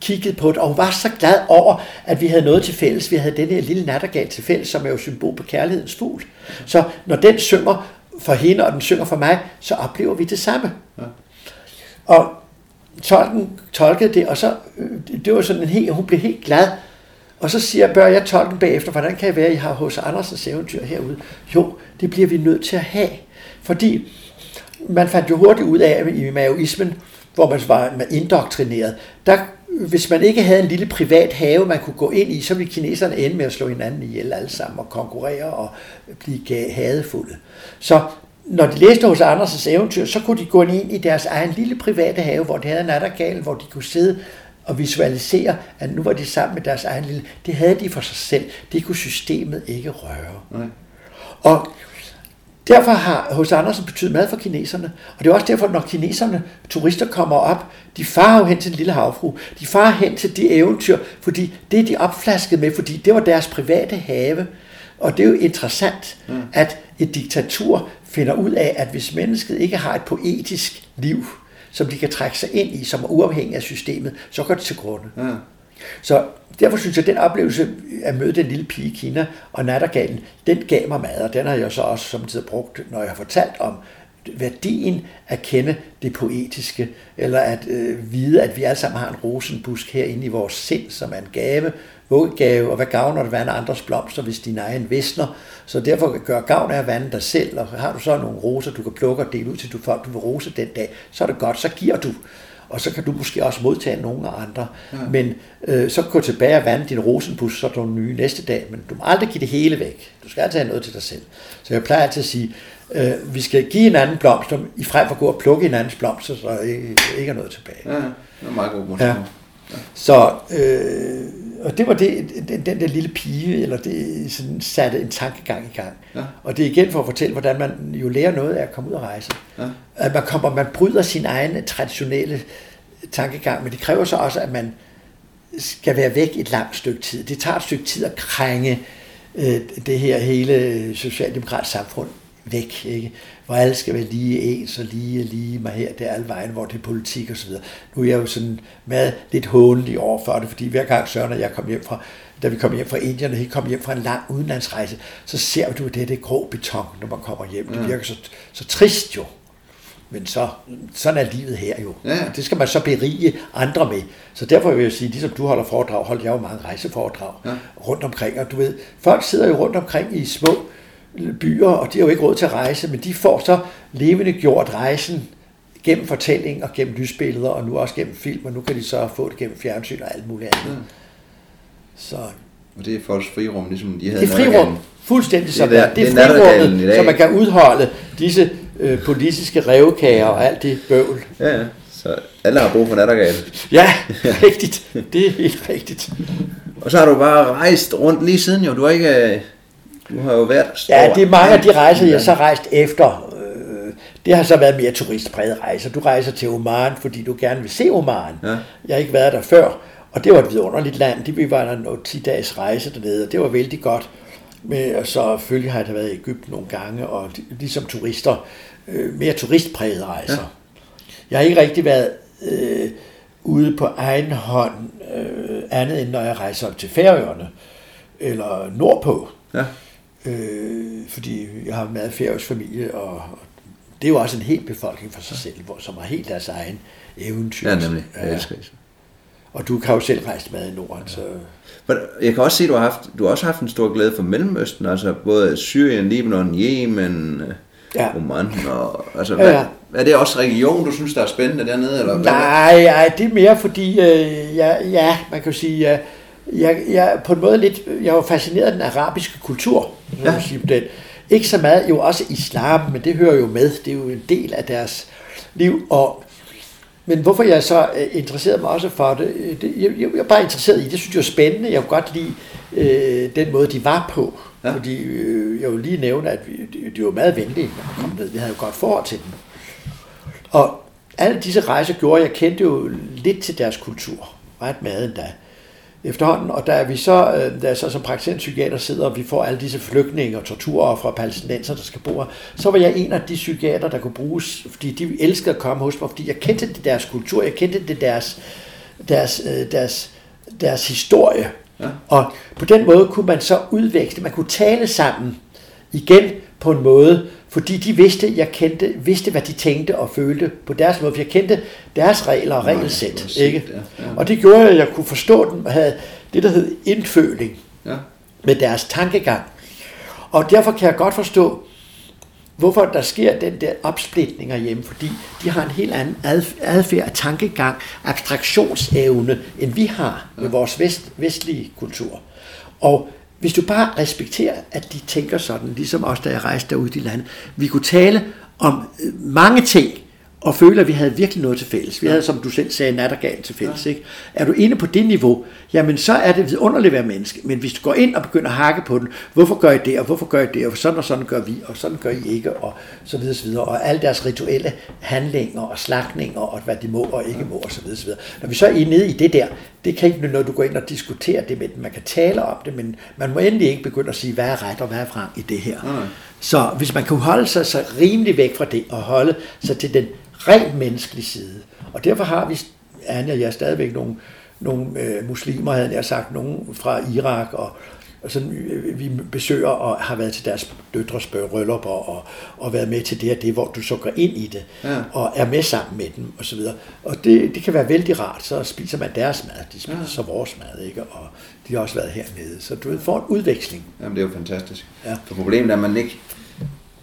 kiggede på det, og hun var så glad over, at vi havde noget til fælles. Vi havde den her lille nattergal til fælles, som er jo symbol på kærlighedens fugl. Så når den synger for hende, og den synger for mig, så oplever vi det samme. Ja. Og tolken tolkede det, og så, øh, det var sådan en helt, hun blev helt glad. Og så siger bør jeg tolken bagefter, hvordan kan det være, at I har hos Andersens eventyr herude? Jo, det bliver vi nødt til at have. Fordi man fandt jo hurtigt ud af, i maoismen, hvor man var indoktrineret, der hvis man ikke havde en lille privat have, man kunne gå ind i, så ville kineserne ende med at slå hinanden ihjel alle sammen og konkurrere og blive hadefulde. Så når de læste hos Anders' eventyr, så kunne de gå ind i deres egen lille private have, hvor de havde en nattergal, hvor de kunne sidde og visualisere, at nu var de sammen med deres egen lille... Det havde de for sig selv. Det kunne systemet ikke røre. Nej. Og Derfor har hos Andersen betydet mad for kineserne. Og det er også derfor, når kineserne, turister kommer op, de farer jo hen til den lille havfru. De farer hen til de eventyr, fordi det er de opflasket med, fordi det var deres private have. Og det er jo interessant, mm. at et diktatur finder ud af, at hvis mennesket ikke har et poetisk liv, som de kan trække sig ind i, som er uafhængig af systemet, så går det til grunde. Mm. Så derfor synes jeg, at den oplevelse at møde den lille pige i Kina og nattergalen, den gav mig mad, og den har jeg så også samtidig brugt, når jeg har fortalt om værdien at kende det poetiske, eller at øh, vide, at vi alle sammen har en rosenbusk herinde i vores sind, som er en gave, vuggegave, og hvad gavner det at vande andres blomster, hvis din egen visner. Så derfor gør gavn af at vande dig selv, og har du så nogle roser, du kan plukke og dele ud til du folk, du vil rose den dag, så er det godt, så giver du og så kan du måske også modtage nogle af andre. Ja. Men øh, så gå tilbage og vande din rosenbus, så er nogle nye næste dag, men du må aldrig give det hele væk. Du skal altid have noget til dig selv. Så jeg plejer altid at sige, øh, vi skal give hinanden blomster, i frem for at gå og plukke hinandens blomster, så der ikke, ikke er noget tilbage. Ja, det er meget god motion. Ja. Ja. Så, øh, og det var det, den, den der lille pige, eller det sådan satte en tankegang i gang. Ja. Og det er igen for at fortælle, hvordan man jo lærer noget af at komme ud og rejse. Ja. At man, kommer, man bryder sin egen traditionelle tankegang, men det kræver så også, at man skal være væk et langt stykke tid. Det tager et stykke tid at krænge øh, det her hele socialdemokratiske samfund væk, ikke? hvor alle skal være lige ens og lige lige mig her, det er alle vejen, hvor det er politik osv. Nu er jeg jo sådan meget lidt håndelig over for det, fordi hver gang Søren og jeg kom hjem fra, da vi kom hjem fra Indien, og kom hjem fra en lang udenlandsrejse, så ser du det, det grå beton, når man kommer hjem. Det virker så, så trist jo. Men så, sådan er livet her jo. Ja. Det skal man så berige andre med. Så derfor vil jeg sige, ligesom du holder foredrag, holder jeg jo mange rejseforedrag ja. rundt omkring. Og du ved, folk sidder jo rundt omkring i små byer, og de har jo ikke råd til at rejse, men de får så levende gjort rejsen gennem fortælling og gennem lysbilleder, og nu også gennem film, og nu kan de så få det gennem fjernsyn og alt muligt andet. Ja. Så. Og det er folks frirum, ligesom de havde Det er frirum, fuldstændig som det, er, det er frirummet, så man kan udholde disse øh, politiske revkager og alt det bøvl. Ja, ja. Så alle har brug for nattergal. ja, rigtigt. Det er helt rigtigt. Og så har du bare rejst rundt lige siden jo. Du har ikke... Du har jo været stor. Ja, det er mange af de rejser, jeg så rejst efter. Øh, det har så været mere turistpræget rejser. Du rejser til Oman, fordi du gerne vil se Oman. Ja. Jeg har ikke været der før. Og det var et vidunderligt land. Det var der en 10 dages rejse dernede, og det var vældig godt. Men, og så selvfølgelig har jeg været i Ægypten nogle gange, og ligesom turister, øh, mere turistpræget rejser. Ja. Jeg har ikke rigtig været øh, ude på egen hånd, øh, andet end når jeg rejser op til Færøerne, eller nordpå. Ja. Øh, fordi jeg har meget færøsk familie, og, og det er jo også en helt befolkning for sig selv, hvor, som har helt deres egen eventyr. Ja, nemlig. Jeg elsker det. Og du kan jo selv rejse med i Norden, så... Jeg kan også se, at du har, haft, du har også haft en stor glæde for Mellemøsten, altså både Syrien, Libanon, Yemen, ja. Oman. Og, altså, hvad, ja, ja. Er det også region, du synes, der er spændende dernede? Eller nej, nej, det er mere fordi, øh, ja, ja, man kan jo sige, øh, jeg, jeg, på en måde lidt, jeg var fascineret af den arabiske kultur, ja. den. Ikke så meget, jo også islam, men det hører jo med, det er jo en del af deres liv, og men hvorfor jeg så øh, interesserede mig også for det, øh, det jeg, jeg, jeg er bare interesseret i det, synes jeg er spændende, jeg kunne godt lide øh, den måde, de var på. Ja. Fordi øh, jeg vil lige nævne, at vi, de, de var meget venlige, når man kom ned. Vi havde jo godt forhold til dem. Og alle disse rejser gjorde, jeg kendte jo lidt til deres kultur. Ret meget endda efterhånden. Og da vi så, øh, da jeg så som praktiserende psykiater sidder, og vi får alle disse flygtninge og torturer fra palæstinenser, der skal bo her, så var jeg en af de psykiater, der kunne bruges, fordi de elskede at komme hos mig, fordi jeg kendte det deres kultur, jeg kendte det deres, deres, øh, deres, deres historie. Ja. Og på den måde kunne man så udveksle, man kunne tale sammen igen på en måde, fordi de vidste, jeg kendte, vidste, hvad de tænkte og følte på deres måde, for jeg kendte deres regler og regelsæt. Ikke? Ja, ja. Og det gjorde, at jeg kunne forstå dem, havde det, der hed indføling ja. med deres tankegang. Og derfor kan jeg godt forstå, hvorfor der sker den der opsplitning hjemme, fordi de har en helt anden adfærd, tankegang, abstraktionsevne, end vi har med vores vest, vestlige kultur. Og hvis du bare respekterer, at de tænker sådan, ligesom os, da jeg rejste derude i landet, vi kunne tale om øh, mange ting, og føle, at vi havde virkelig noget til fælles. Vi havde, som du selv sagde, nattergal til fælles. Ja. Ikke? Er du inde på det niveau, jamen så er det vidunderligt at være menneske. Men hvis du går ind og begynder at hakke på den, hvorfor gør I det, og hvorfor gør I det, og sådan og sådan gør vi, og sådan gør I ikke, og så videre, så videre. Og alle deres rituelle handlinger og slagninger, og hvad de må og ikke må, og så videre, så videre. Når vi så er nede i det der, det kan ikke noget, du går ind og diskuterer det med dem. Man kan tale om det, men man må endelig ikke begynde at sige, hvad er ret og hvad er frem i det her. Mm. Så hvis man kan holde sig så rimelig væk fra det, og holde sig til den rent menneskelig side. Og derfor har vi, Anja og jeg, stadigvæk nogle, nogle øh, muslimer, havde jeg sagt, nogen fra Irak, og, og sådan, øh, vi besøger og har været til deres døtres bryllupper og, og været med til det og det, hvor du så går ind i det, ja. og er med sammen med dem, og så videre. Og det, det kan være vældig rart, så spiser man deres mad, de spiser ja. så vores mad, ikke? og de har også været hernede, så du får en udveksling. Jamen det er jo fantastisk. Ja. For problemet er, at man ikke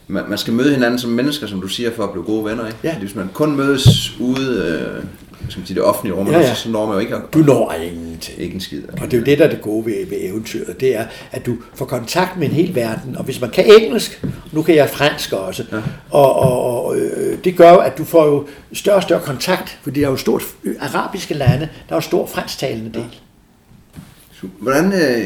man, man skal møde hinanden som mennesker, som du siger, for at blive gode venner. Ikke? Ja. Hvis man kun mødes ude øh, skal man sige, det offentlige rum, ja, ja. så når man jo ikke... At, du når ingenting. Ikke en skid. Og det er jo det, der er det gode ved, ved eventyret. Det er, at du får kontakt med en hel verden. Og hvis man kan engelsk, nu kan jeg fransk også, ja. og, og, og øh, det gør jo, at du får jo større og større kontakt, fordi der er jo stort arabiske lande, der er jo stor fransktalende del. Ja. Hvordan, øh,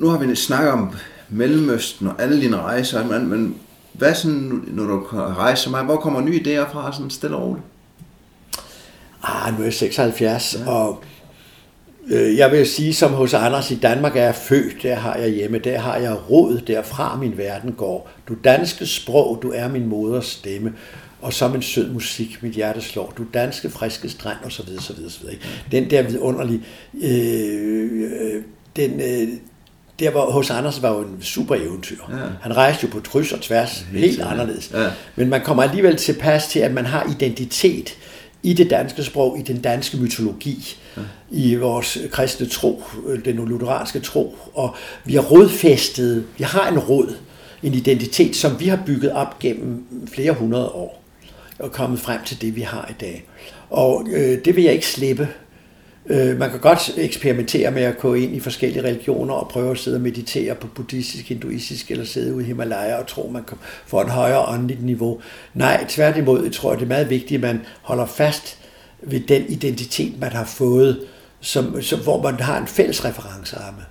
nu har vi snakket om Mellemøsten og alle dine rejser, men, men hvad sådan, når du rejser så meget, hvor kommer nye idéer fra, sådan stille og roligt? Ah, nu er jeg 76, ja. og øh, jeg vil sige, som hos Anders, i Danmark er jeg født, der har jeg hjemme, der har jeg råd, derfra min verden går. Du danske sprog, du er min moders stemme, og som en sød musik, mit hjerte slår. Du danske, friske strand, og så videre, så videre, så videre. Den der vidunderlige, øh, øh, den, øh, der var, hos Anders var jo en super eventyr. Ja. Han rejste jo på kryds og tværs, ja, helt anderledes. Ja. Men man kommer alligevel tilpas til, at man har identitet i det danske sprog, i den danske mytologi, ja. i vores kristne tro, den lutheranske tro, og vi har rådfæstet, vi har en råd, en identitet, som vi har bygget op gennem flere hundrede år, og kommet frem til det, vi har i dag. Og øh, det vil jeg ikke slippe. Øh, man kan godt eksperimentere med at gå ind i forskellige religioner og prøve at sidde og meditere på buddhistisk, hinduistisk eller sidde ude i Himalaya og tro, man får en et højere åndeligt niveau. Nej, tværtimod, jeg tror, det er meget vigtigt, at man holder fast ved den identitet, man har fået, som, som, hvor man har en fælles referenceramme.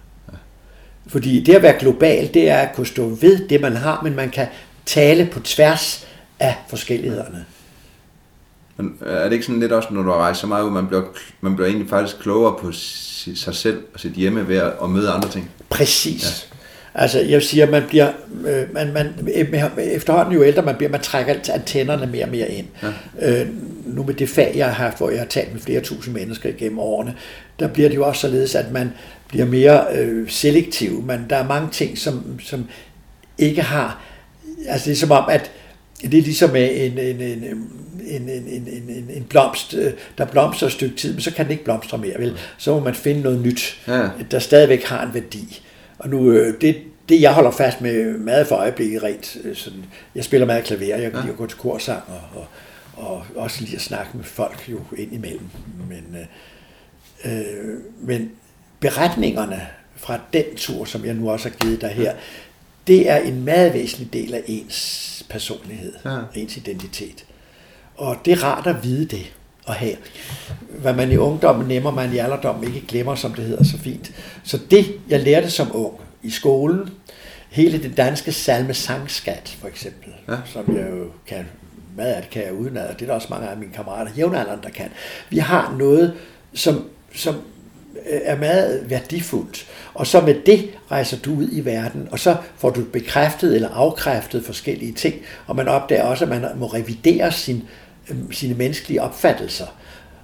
Fordi det at være global, det er at kunne stå ved det, man har, men man kan tale på tværs af forskellighederne. Men er det ikke sådan lidt også, når du har rejst så meget ud, man bliver, man bliver egentlig faktisk klogere på sig selv og sit hjemme ved at møde andre ting? Præcis. Ja. Altså, jeg siger, man bliver, øh, man, man, efterhånden jo ældre man bliver, man trækker antennerne mere og mere ind. Ja. Øh, nu med det fag, jeg har haft, hvor jeg har talt med flere tusind mennesker igennem årene, der bliver det jo også således, at man bliver mere øh, selektiv. Man, der er mange ting, som, som ikke har, altså det er som om, at det er ligesom med en, en, en, en, en, en, en, en blomst, øh, der blomstrer et stykke tid, men så kan den ikke blomstre mere, vel? Så må man finde noget nyt, Ja. der stadigvæk har en værdi. Og nu, øh, det, det jeg holder fast med meget for øjeblikket rent, øh, sådan, jeg spiller meget klaver, jeg kan lide at gå til korsang, og, og, og også lide at snakke med folk jo indimellem. Men, øh, øh, men beretningerne fra den tur, som jeg nu også har givet dig her, det er en meget væsentlig del af ens personlighed, Ja. ens identitet. Og det er rart at vide det at have. Hvad man i ungdommen nemmer, man i alderdommen ikke glemmer, som det hedder så fint. Så det, jeg lærte som ung i skolen, hele det danske salme sangskat, for eksempel, Ja. som jeg jo kan, meget af det kan jeg udenad, og det er der også mange af mine kammerater, jævnaldrende, der kan. Vi har noget, som, som er meget værdifuldt. Og så med det rejser du ud i verden, og så får du bekræftet eller afkræftet forskellige ting, og man opdager også, at man må revidere sin, øh, sine menneskelige opfattelser.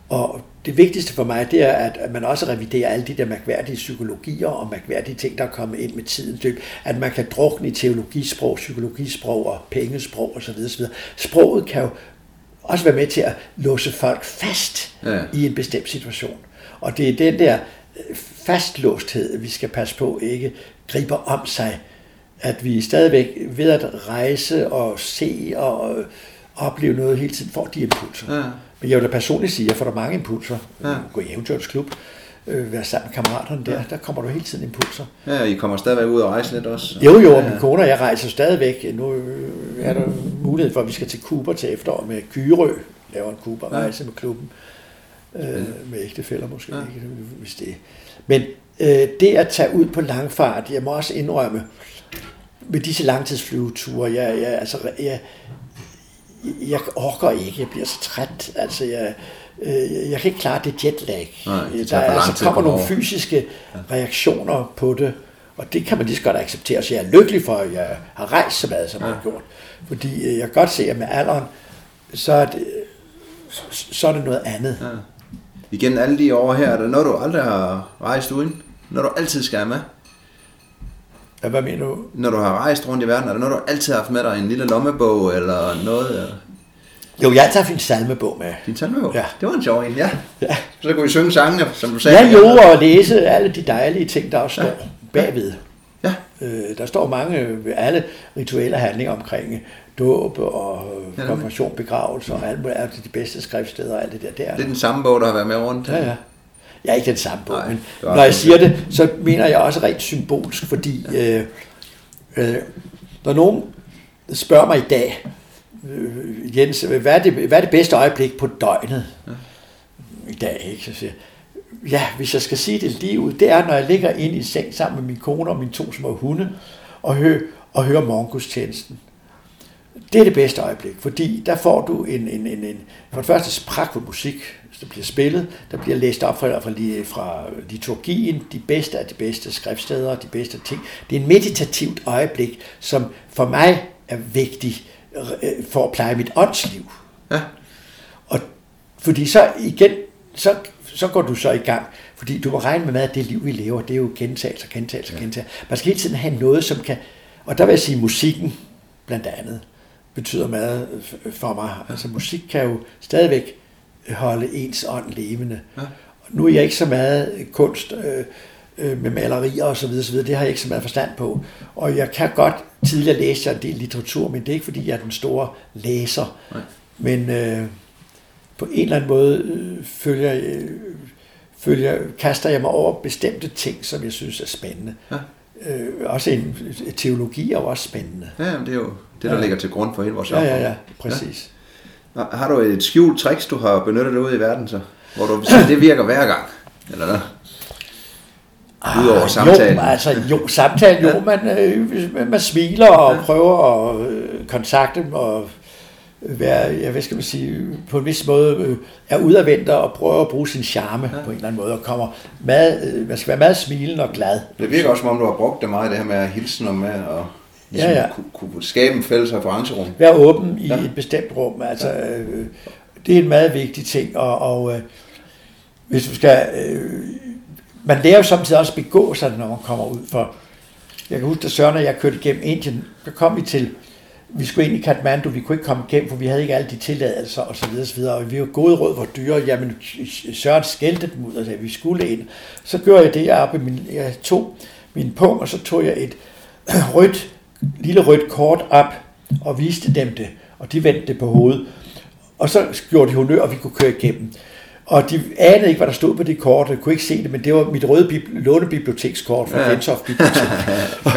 Og det vigtigste for mig, det er, at at man også reviderer alle de der mærkværdige psykologier og mærkværdige ting, der er kommet ind med tidens løb. At man kan drukne i teologisprog, psykologisprog og pengesprog osv. osv. Sproget kan jo også være med til at låse folk fast Ja. i en bestemt situation. Og det er den der fastlåsthed, vi skal passe på ikke griber om sig. At vi stadigvæk ved at rejse og se og øh, opleve noget hele tiden får de impulser. Ja. Men jeg vil da personligt sige, at jeg får der mange impulser. Ja. Gå i eventyrens øh, være sammen med kammeraterne der, der kommer du hele tiden impulser. Ja, I kommer stadigvæk ud og rejse lidt også. Jo, jo, ja. min kone og jeg rejser stadigvæk. Nu øh, er der mulighed for, at vi skal til Cuba til efterår med Kyrø. Laver en Cuba-rejse med klubben. Øh, med ægtefælder måske, Ja. ja. ikke, hvis det Men øh, det at tage ud på langfart, jeg må også indrømme, med disse langtidsflyveture, jeg, jeg, altså, jeg, jeg orker ikke, jeg bliver så træt. Altså, jeg, øh, jeg kan ikke klare det jetlag. Nej, det der tager for er, altså, kommer komme nogle fysiske reaktioner på det, og det kan man lige så godt acceptere. Så jeg er lykkelig for, at jeg har rejst så meget, som jeg har gjort. Fordi øh, jeg kan godt se, at med alderen, så er det, så er det noget andet. Ja. Igen alle de år her, er der noget, du aldrig har rejst uden? Når du altid skal med? Ja. Hvad mener du? Når du har rejst rundt i verden, er der noget, du altid har haft med dig? En lille lommebog eller noget? Jo, jeg haft en salmebog med. Din salmebog? Ja. Det var en sjov en, ja. Ja. Så kunne I synge sangene, som du sagde. Ja, jo, og læse alle de dejlige ting, der også står bagved. Ja. Øh, der står mange, alle rituelle handlinger omkring dåb og Ja, konfirmation, begravelse og alt muligt, er de bedste skriftssteder og alt det der. Det er Det er den samme bog, der har været med rundt. Ja, ja. Jeg er ikke den samme bog, Nej, men når jeg siger det, så mener jeg også rent symbolsk, fordi øh, øh, når nogen spørger mig i dag, øh, Jens, hvad er, det, hvad er det bedste øjeblik på døgnet ja. i dag? Ikke? Så siger jeg, ja, hvis jeg skal sige det lige ud, det er, når jeg ligger inde i seng sammen med min kone og mine to små hunde, og, hø, og hører morgengudstjenesten. Det er det bedste øjeblik, fordi der får du en, en, en, en for det første pragtfuld musik, der bliver spillet, der bliver læst op fra, fra, fra liturgien, de bedste af de bedste skriftsteder, de bedste ting. Det er et meditativt øjeblik, som for mig er vigtig øh, for at pleje mit åndsliv. Ja. Og fordi så igen, så, så går du så i gang. Fordi du må regne med, at det liv, vi lever, det er jo gentagelse, gentagelse, gentagelse. Man skal hele tiden have noget, som kan... Og der vil jeg sige, musikken blandt andet betyder meget for mig. Altså musik kan jo stadigvæk holde ens ånd levende. Ja. Nu er jeg ikke så meget kunst øh, øh, med malerier og så videre, så videre. Det har jeg ikke så meget forstand på. Og jeg kan godt tidligere læse en del litteratur, men det er ikke fordi, jeg er den store læser. Nej. Men øh, på en eller anden måde øh, følger, øh, følger, kaster jeg mig over bestemte ting, som jeg synes er spændende. Ja. Øh, også en teologi er jo også spændende. Ja, det er jo det, der Ja. ligger til grund for hele vores Ja, ja, samfund. ja, præcis. Nå, Har du et skjult tricks, du har benyttet ud i verden, så? Hvor du siger, det virker hver gang? Eller hvad? Udover samtalen. Jo, altså, jo, samtalen, jo, man, øh, man smiler og ja. prøver at øh, kontakte dem og være, ja, hvad skal man sige, på en vis måde øh, er udadvendt og prøver at bruge sin charme ja. på en eller anden måde og kommer meget, øh, man skal være meget smilende og glad. Det virker også, som om du har brugt det meget, det her med at hilse og med og ligesom Ja, ja. Kunne, kunne skabe en fælles referencerum. Være åben i Ja. et bestemt rum, altså øh, det er en meget vigtig ting, og, og øh, hvis du skal, øh, man lærer jo samtidig også at begå sig, når man kommer ud for, jeg kan huske, da Søren og jeg kørte igennem Indien, der kom vi til vi skulle ind i Kathmandu, vi kunne ikke komme igennem, for vi havde ikke alle de tilladelser og så videre, så videre. og vi var gode råd var dyre, jamen Søren skældte dem ud og sagde, at vi skulle ind. Så gjorde jeg det, jeg, op, min, jeg tog min punkt, og så tog jeg et rødt, lille rødt kort op og viste dem det, og de vendte det på hovedet. Og så gjorde de honør, og vi kunne køre igennem. Og de anede ikke, hvad der stod på det kort, jeg kunne ikke se det, men det var mit røde bibli- lånebibliotekskort fra ja. Gentofte Bibliotek. og,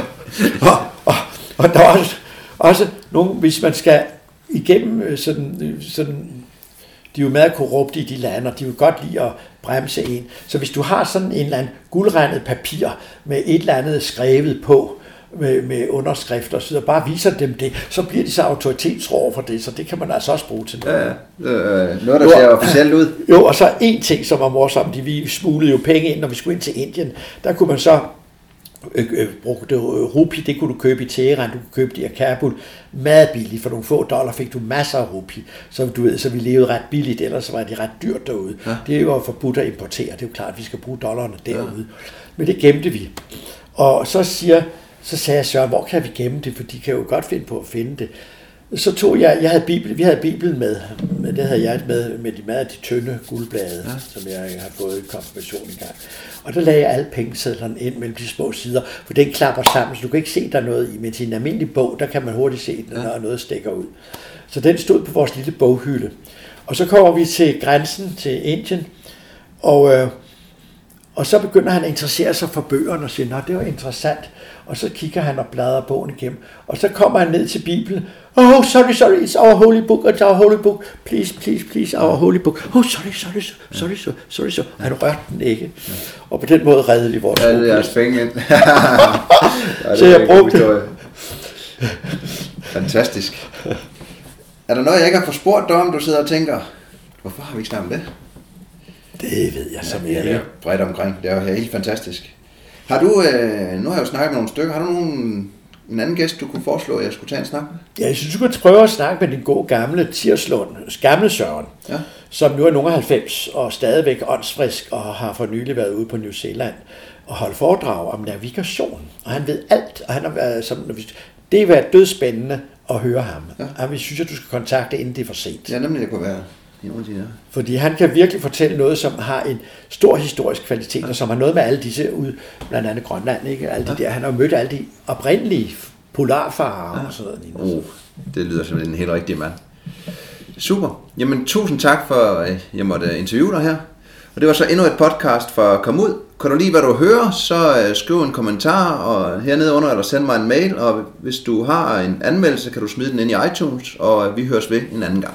og, og, og der var også, nogle, hvis man skal igennem øh, sådan, øh, sådan de er jo meget korrupte i de lande, og de vil godt lide at bremse en. Så hvis du har sådan en eller anden guldrendet papir med et eller andet skrevet på, med, med underskrifter så bare viser dem det, så bliver de så autoritetsrå for det, så det kan man altså også bruge til noget. Ja, øh, noget, der ser officielt ud. Jo, og så en ting, som var morsomt, de, vi smuglede jo penge ind, når vi skulle ind til Indien, der kunne man så øh, øh, brugte rupi, det kunne du købe i Teheran, du kunne købe det i Kabul, meget billigt, for nogle få dollar fik du masser af rupi, så du ved, så vi levede ret billigt, ellers var det ret dyrt derude. Ja. Det var forbudt at importere, det er jo klart, at vi skal bruge dollarne derude. Ja. Men det gemte vi. Og så siger så sagde jeg, Søren, hvor kan vi gemme det, for de kan jo godt finde på at finde det. Så tog jeg, jeg havde Bibel, vi havde Bibelen med, det havde jeg med, med de meget de tynde guldblade, ja. som jeg har fået i konfirmation gang. Og der lagde jeg alle pengesedlerne ind mellem de små sider, for den klapper sammen, så du kan ikke se, der er noget i, men til en almindelig bog, der kan man hurtigt se, når ja. noget stikker ud. Så den stod på vores lille boghylde. Og så kommer vi til grænsen til Indien, og, øh, og så begynder han at interessere sig for bøgerne og siger, at det var interessant. Og så kigger han og bladrer bogen igennem. Og så kommer han ned til Bibelen. Oh, sorry, sorry, it's our holy book, it's our holy book. Please, please, please, our holy book. Oh, sorry, sorry, sorry, sorry, sorry, sorry. Han rørte den ikke. Og på den måde reddede vi vores Ja, det er penge ind. så jeg brugte... Fantastisk. Er der noget, jeg ikke har spurgt dig om, du sidder og tænker, hvorfor har vi ikke snakket om det? Det ved jeg som ja, ikke. Bredt omkring. Det er jo helt fantastisk. Har du, øh, nu har jeg jo snakket med nogle stykker, har du nogen, en anden gæst, du kunne foreslå, at jeg skulle tage en snak med? Ja, jeg synes, du kunne prøve at snakke med din gode gamle Tirslund, gamle Søren, ja. som nu er nogen af 90 og stadigvæk åndsfrisk og har for nylig været ude på New Zealand og holdt foredrag om navigation. Og han ved alt, og han har været som, det har været dødspændende at høre ham. Ja. Og vi synes, at du skal kontakte, inden det er for sent. Ja, nemlig det kunne være. Fordi han kan virkelig fortælle noget, som har en stor historisk kvalitet, ja. og som har noget med alle disse ud, blandt andet Grønland, ikke? Alle de ja. der, han har mødt alle de oprindelige polarfarer ja. og sådan noget. Oh, det lyder som en helt rigtig mand. Super. Jamen, tusind tak for, at jeg måtte interviewe dig her. Og det var så endnu et podcast for Kom Ud. Kan du lide, hvad du hører, så øh, skriv en kommentar og hernede under, eller send mig en mail. Og hvis du har en anmeldelse, kan du smide den ind i iTunes, og vi høres ved en anden gang.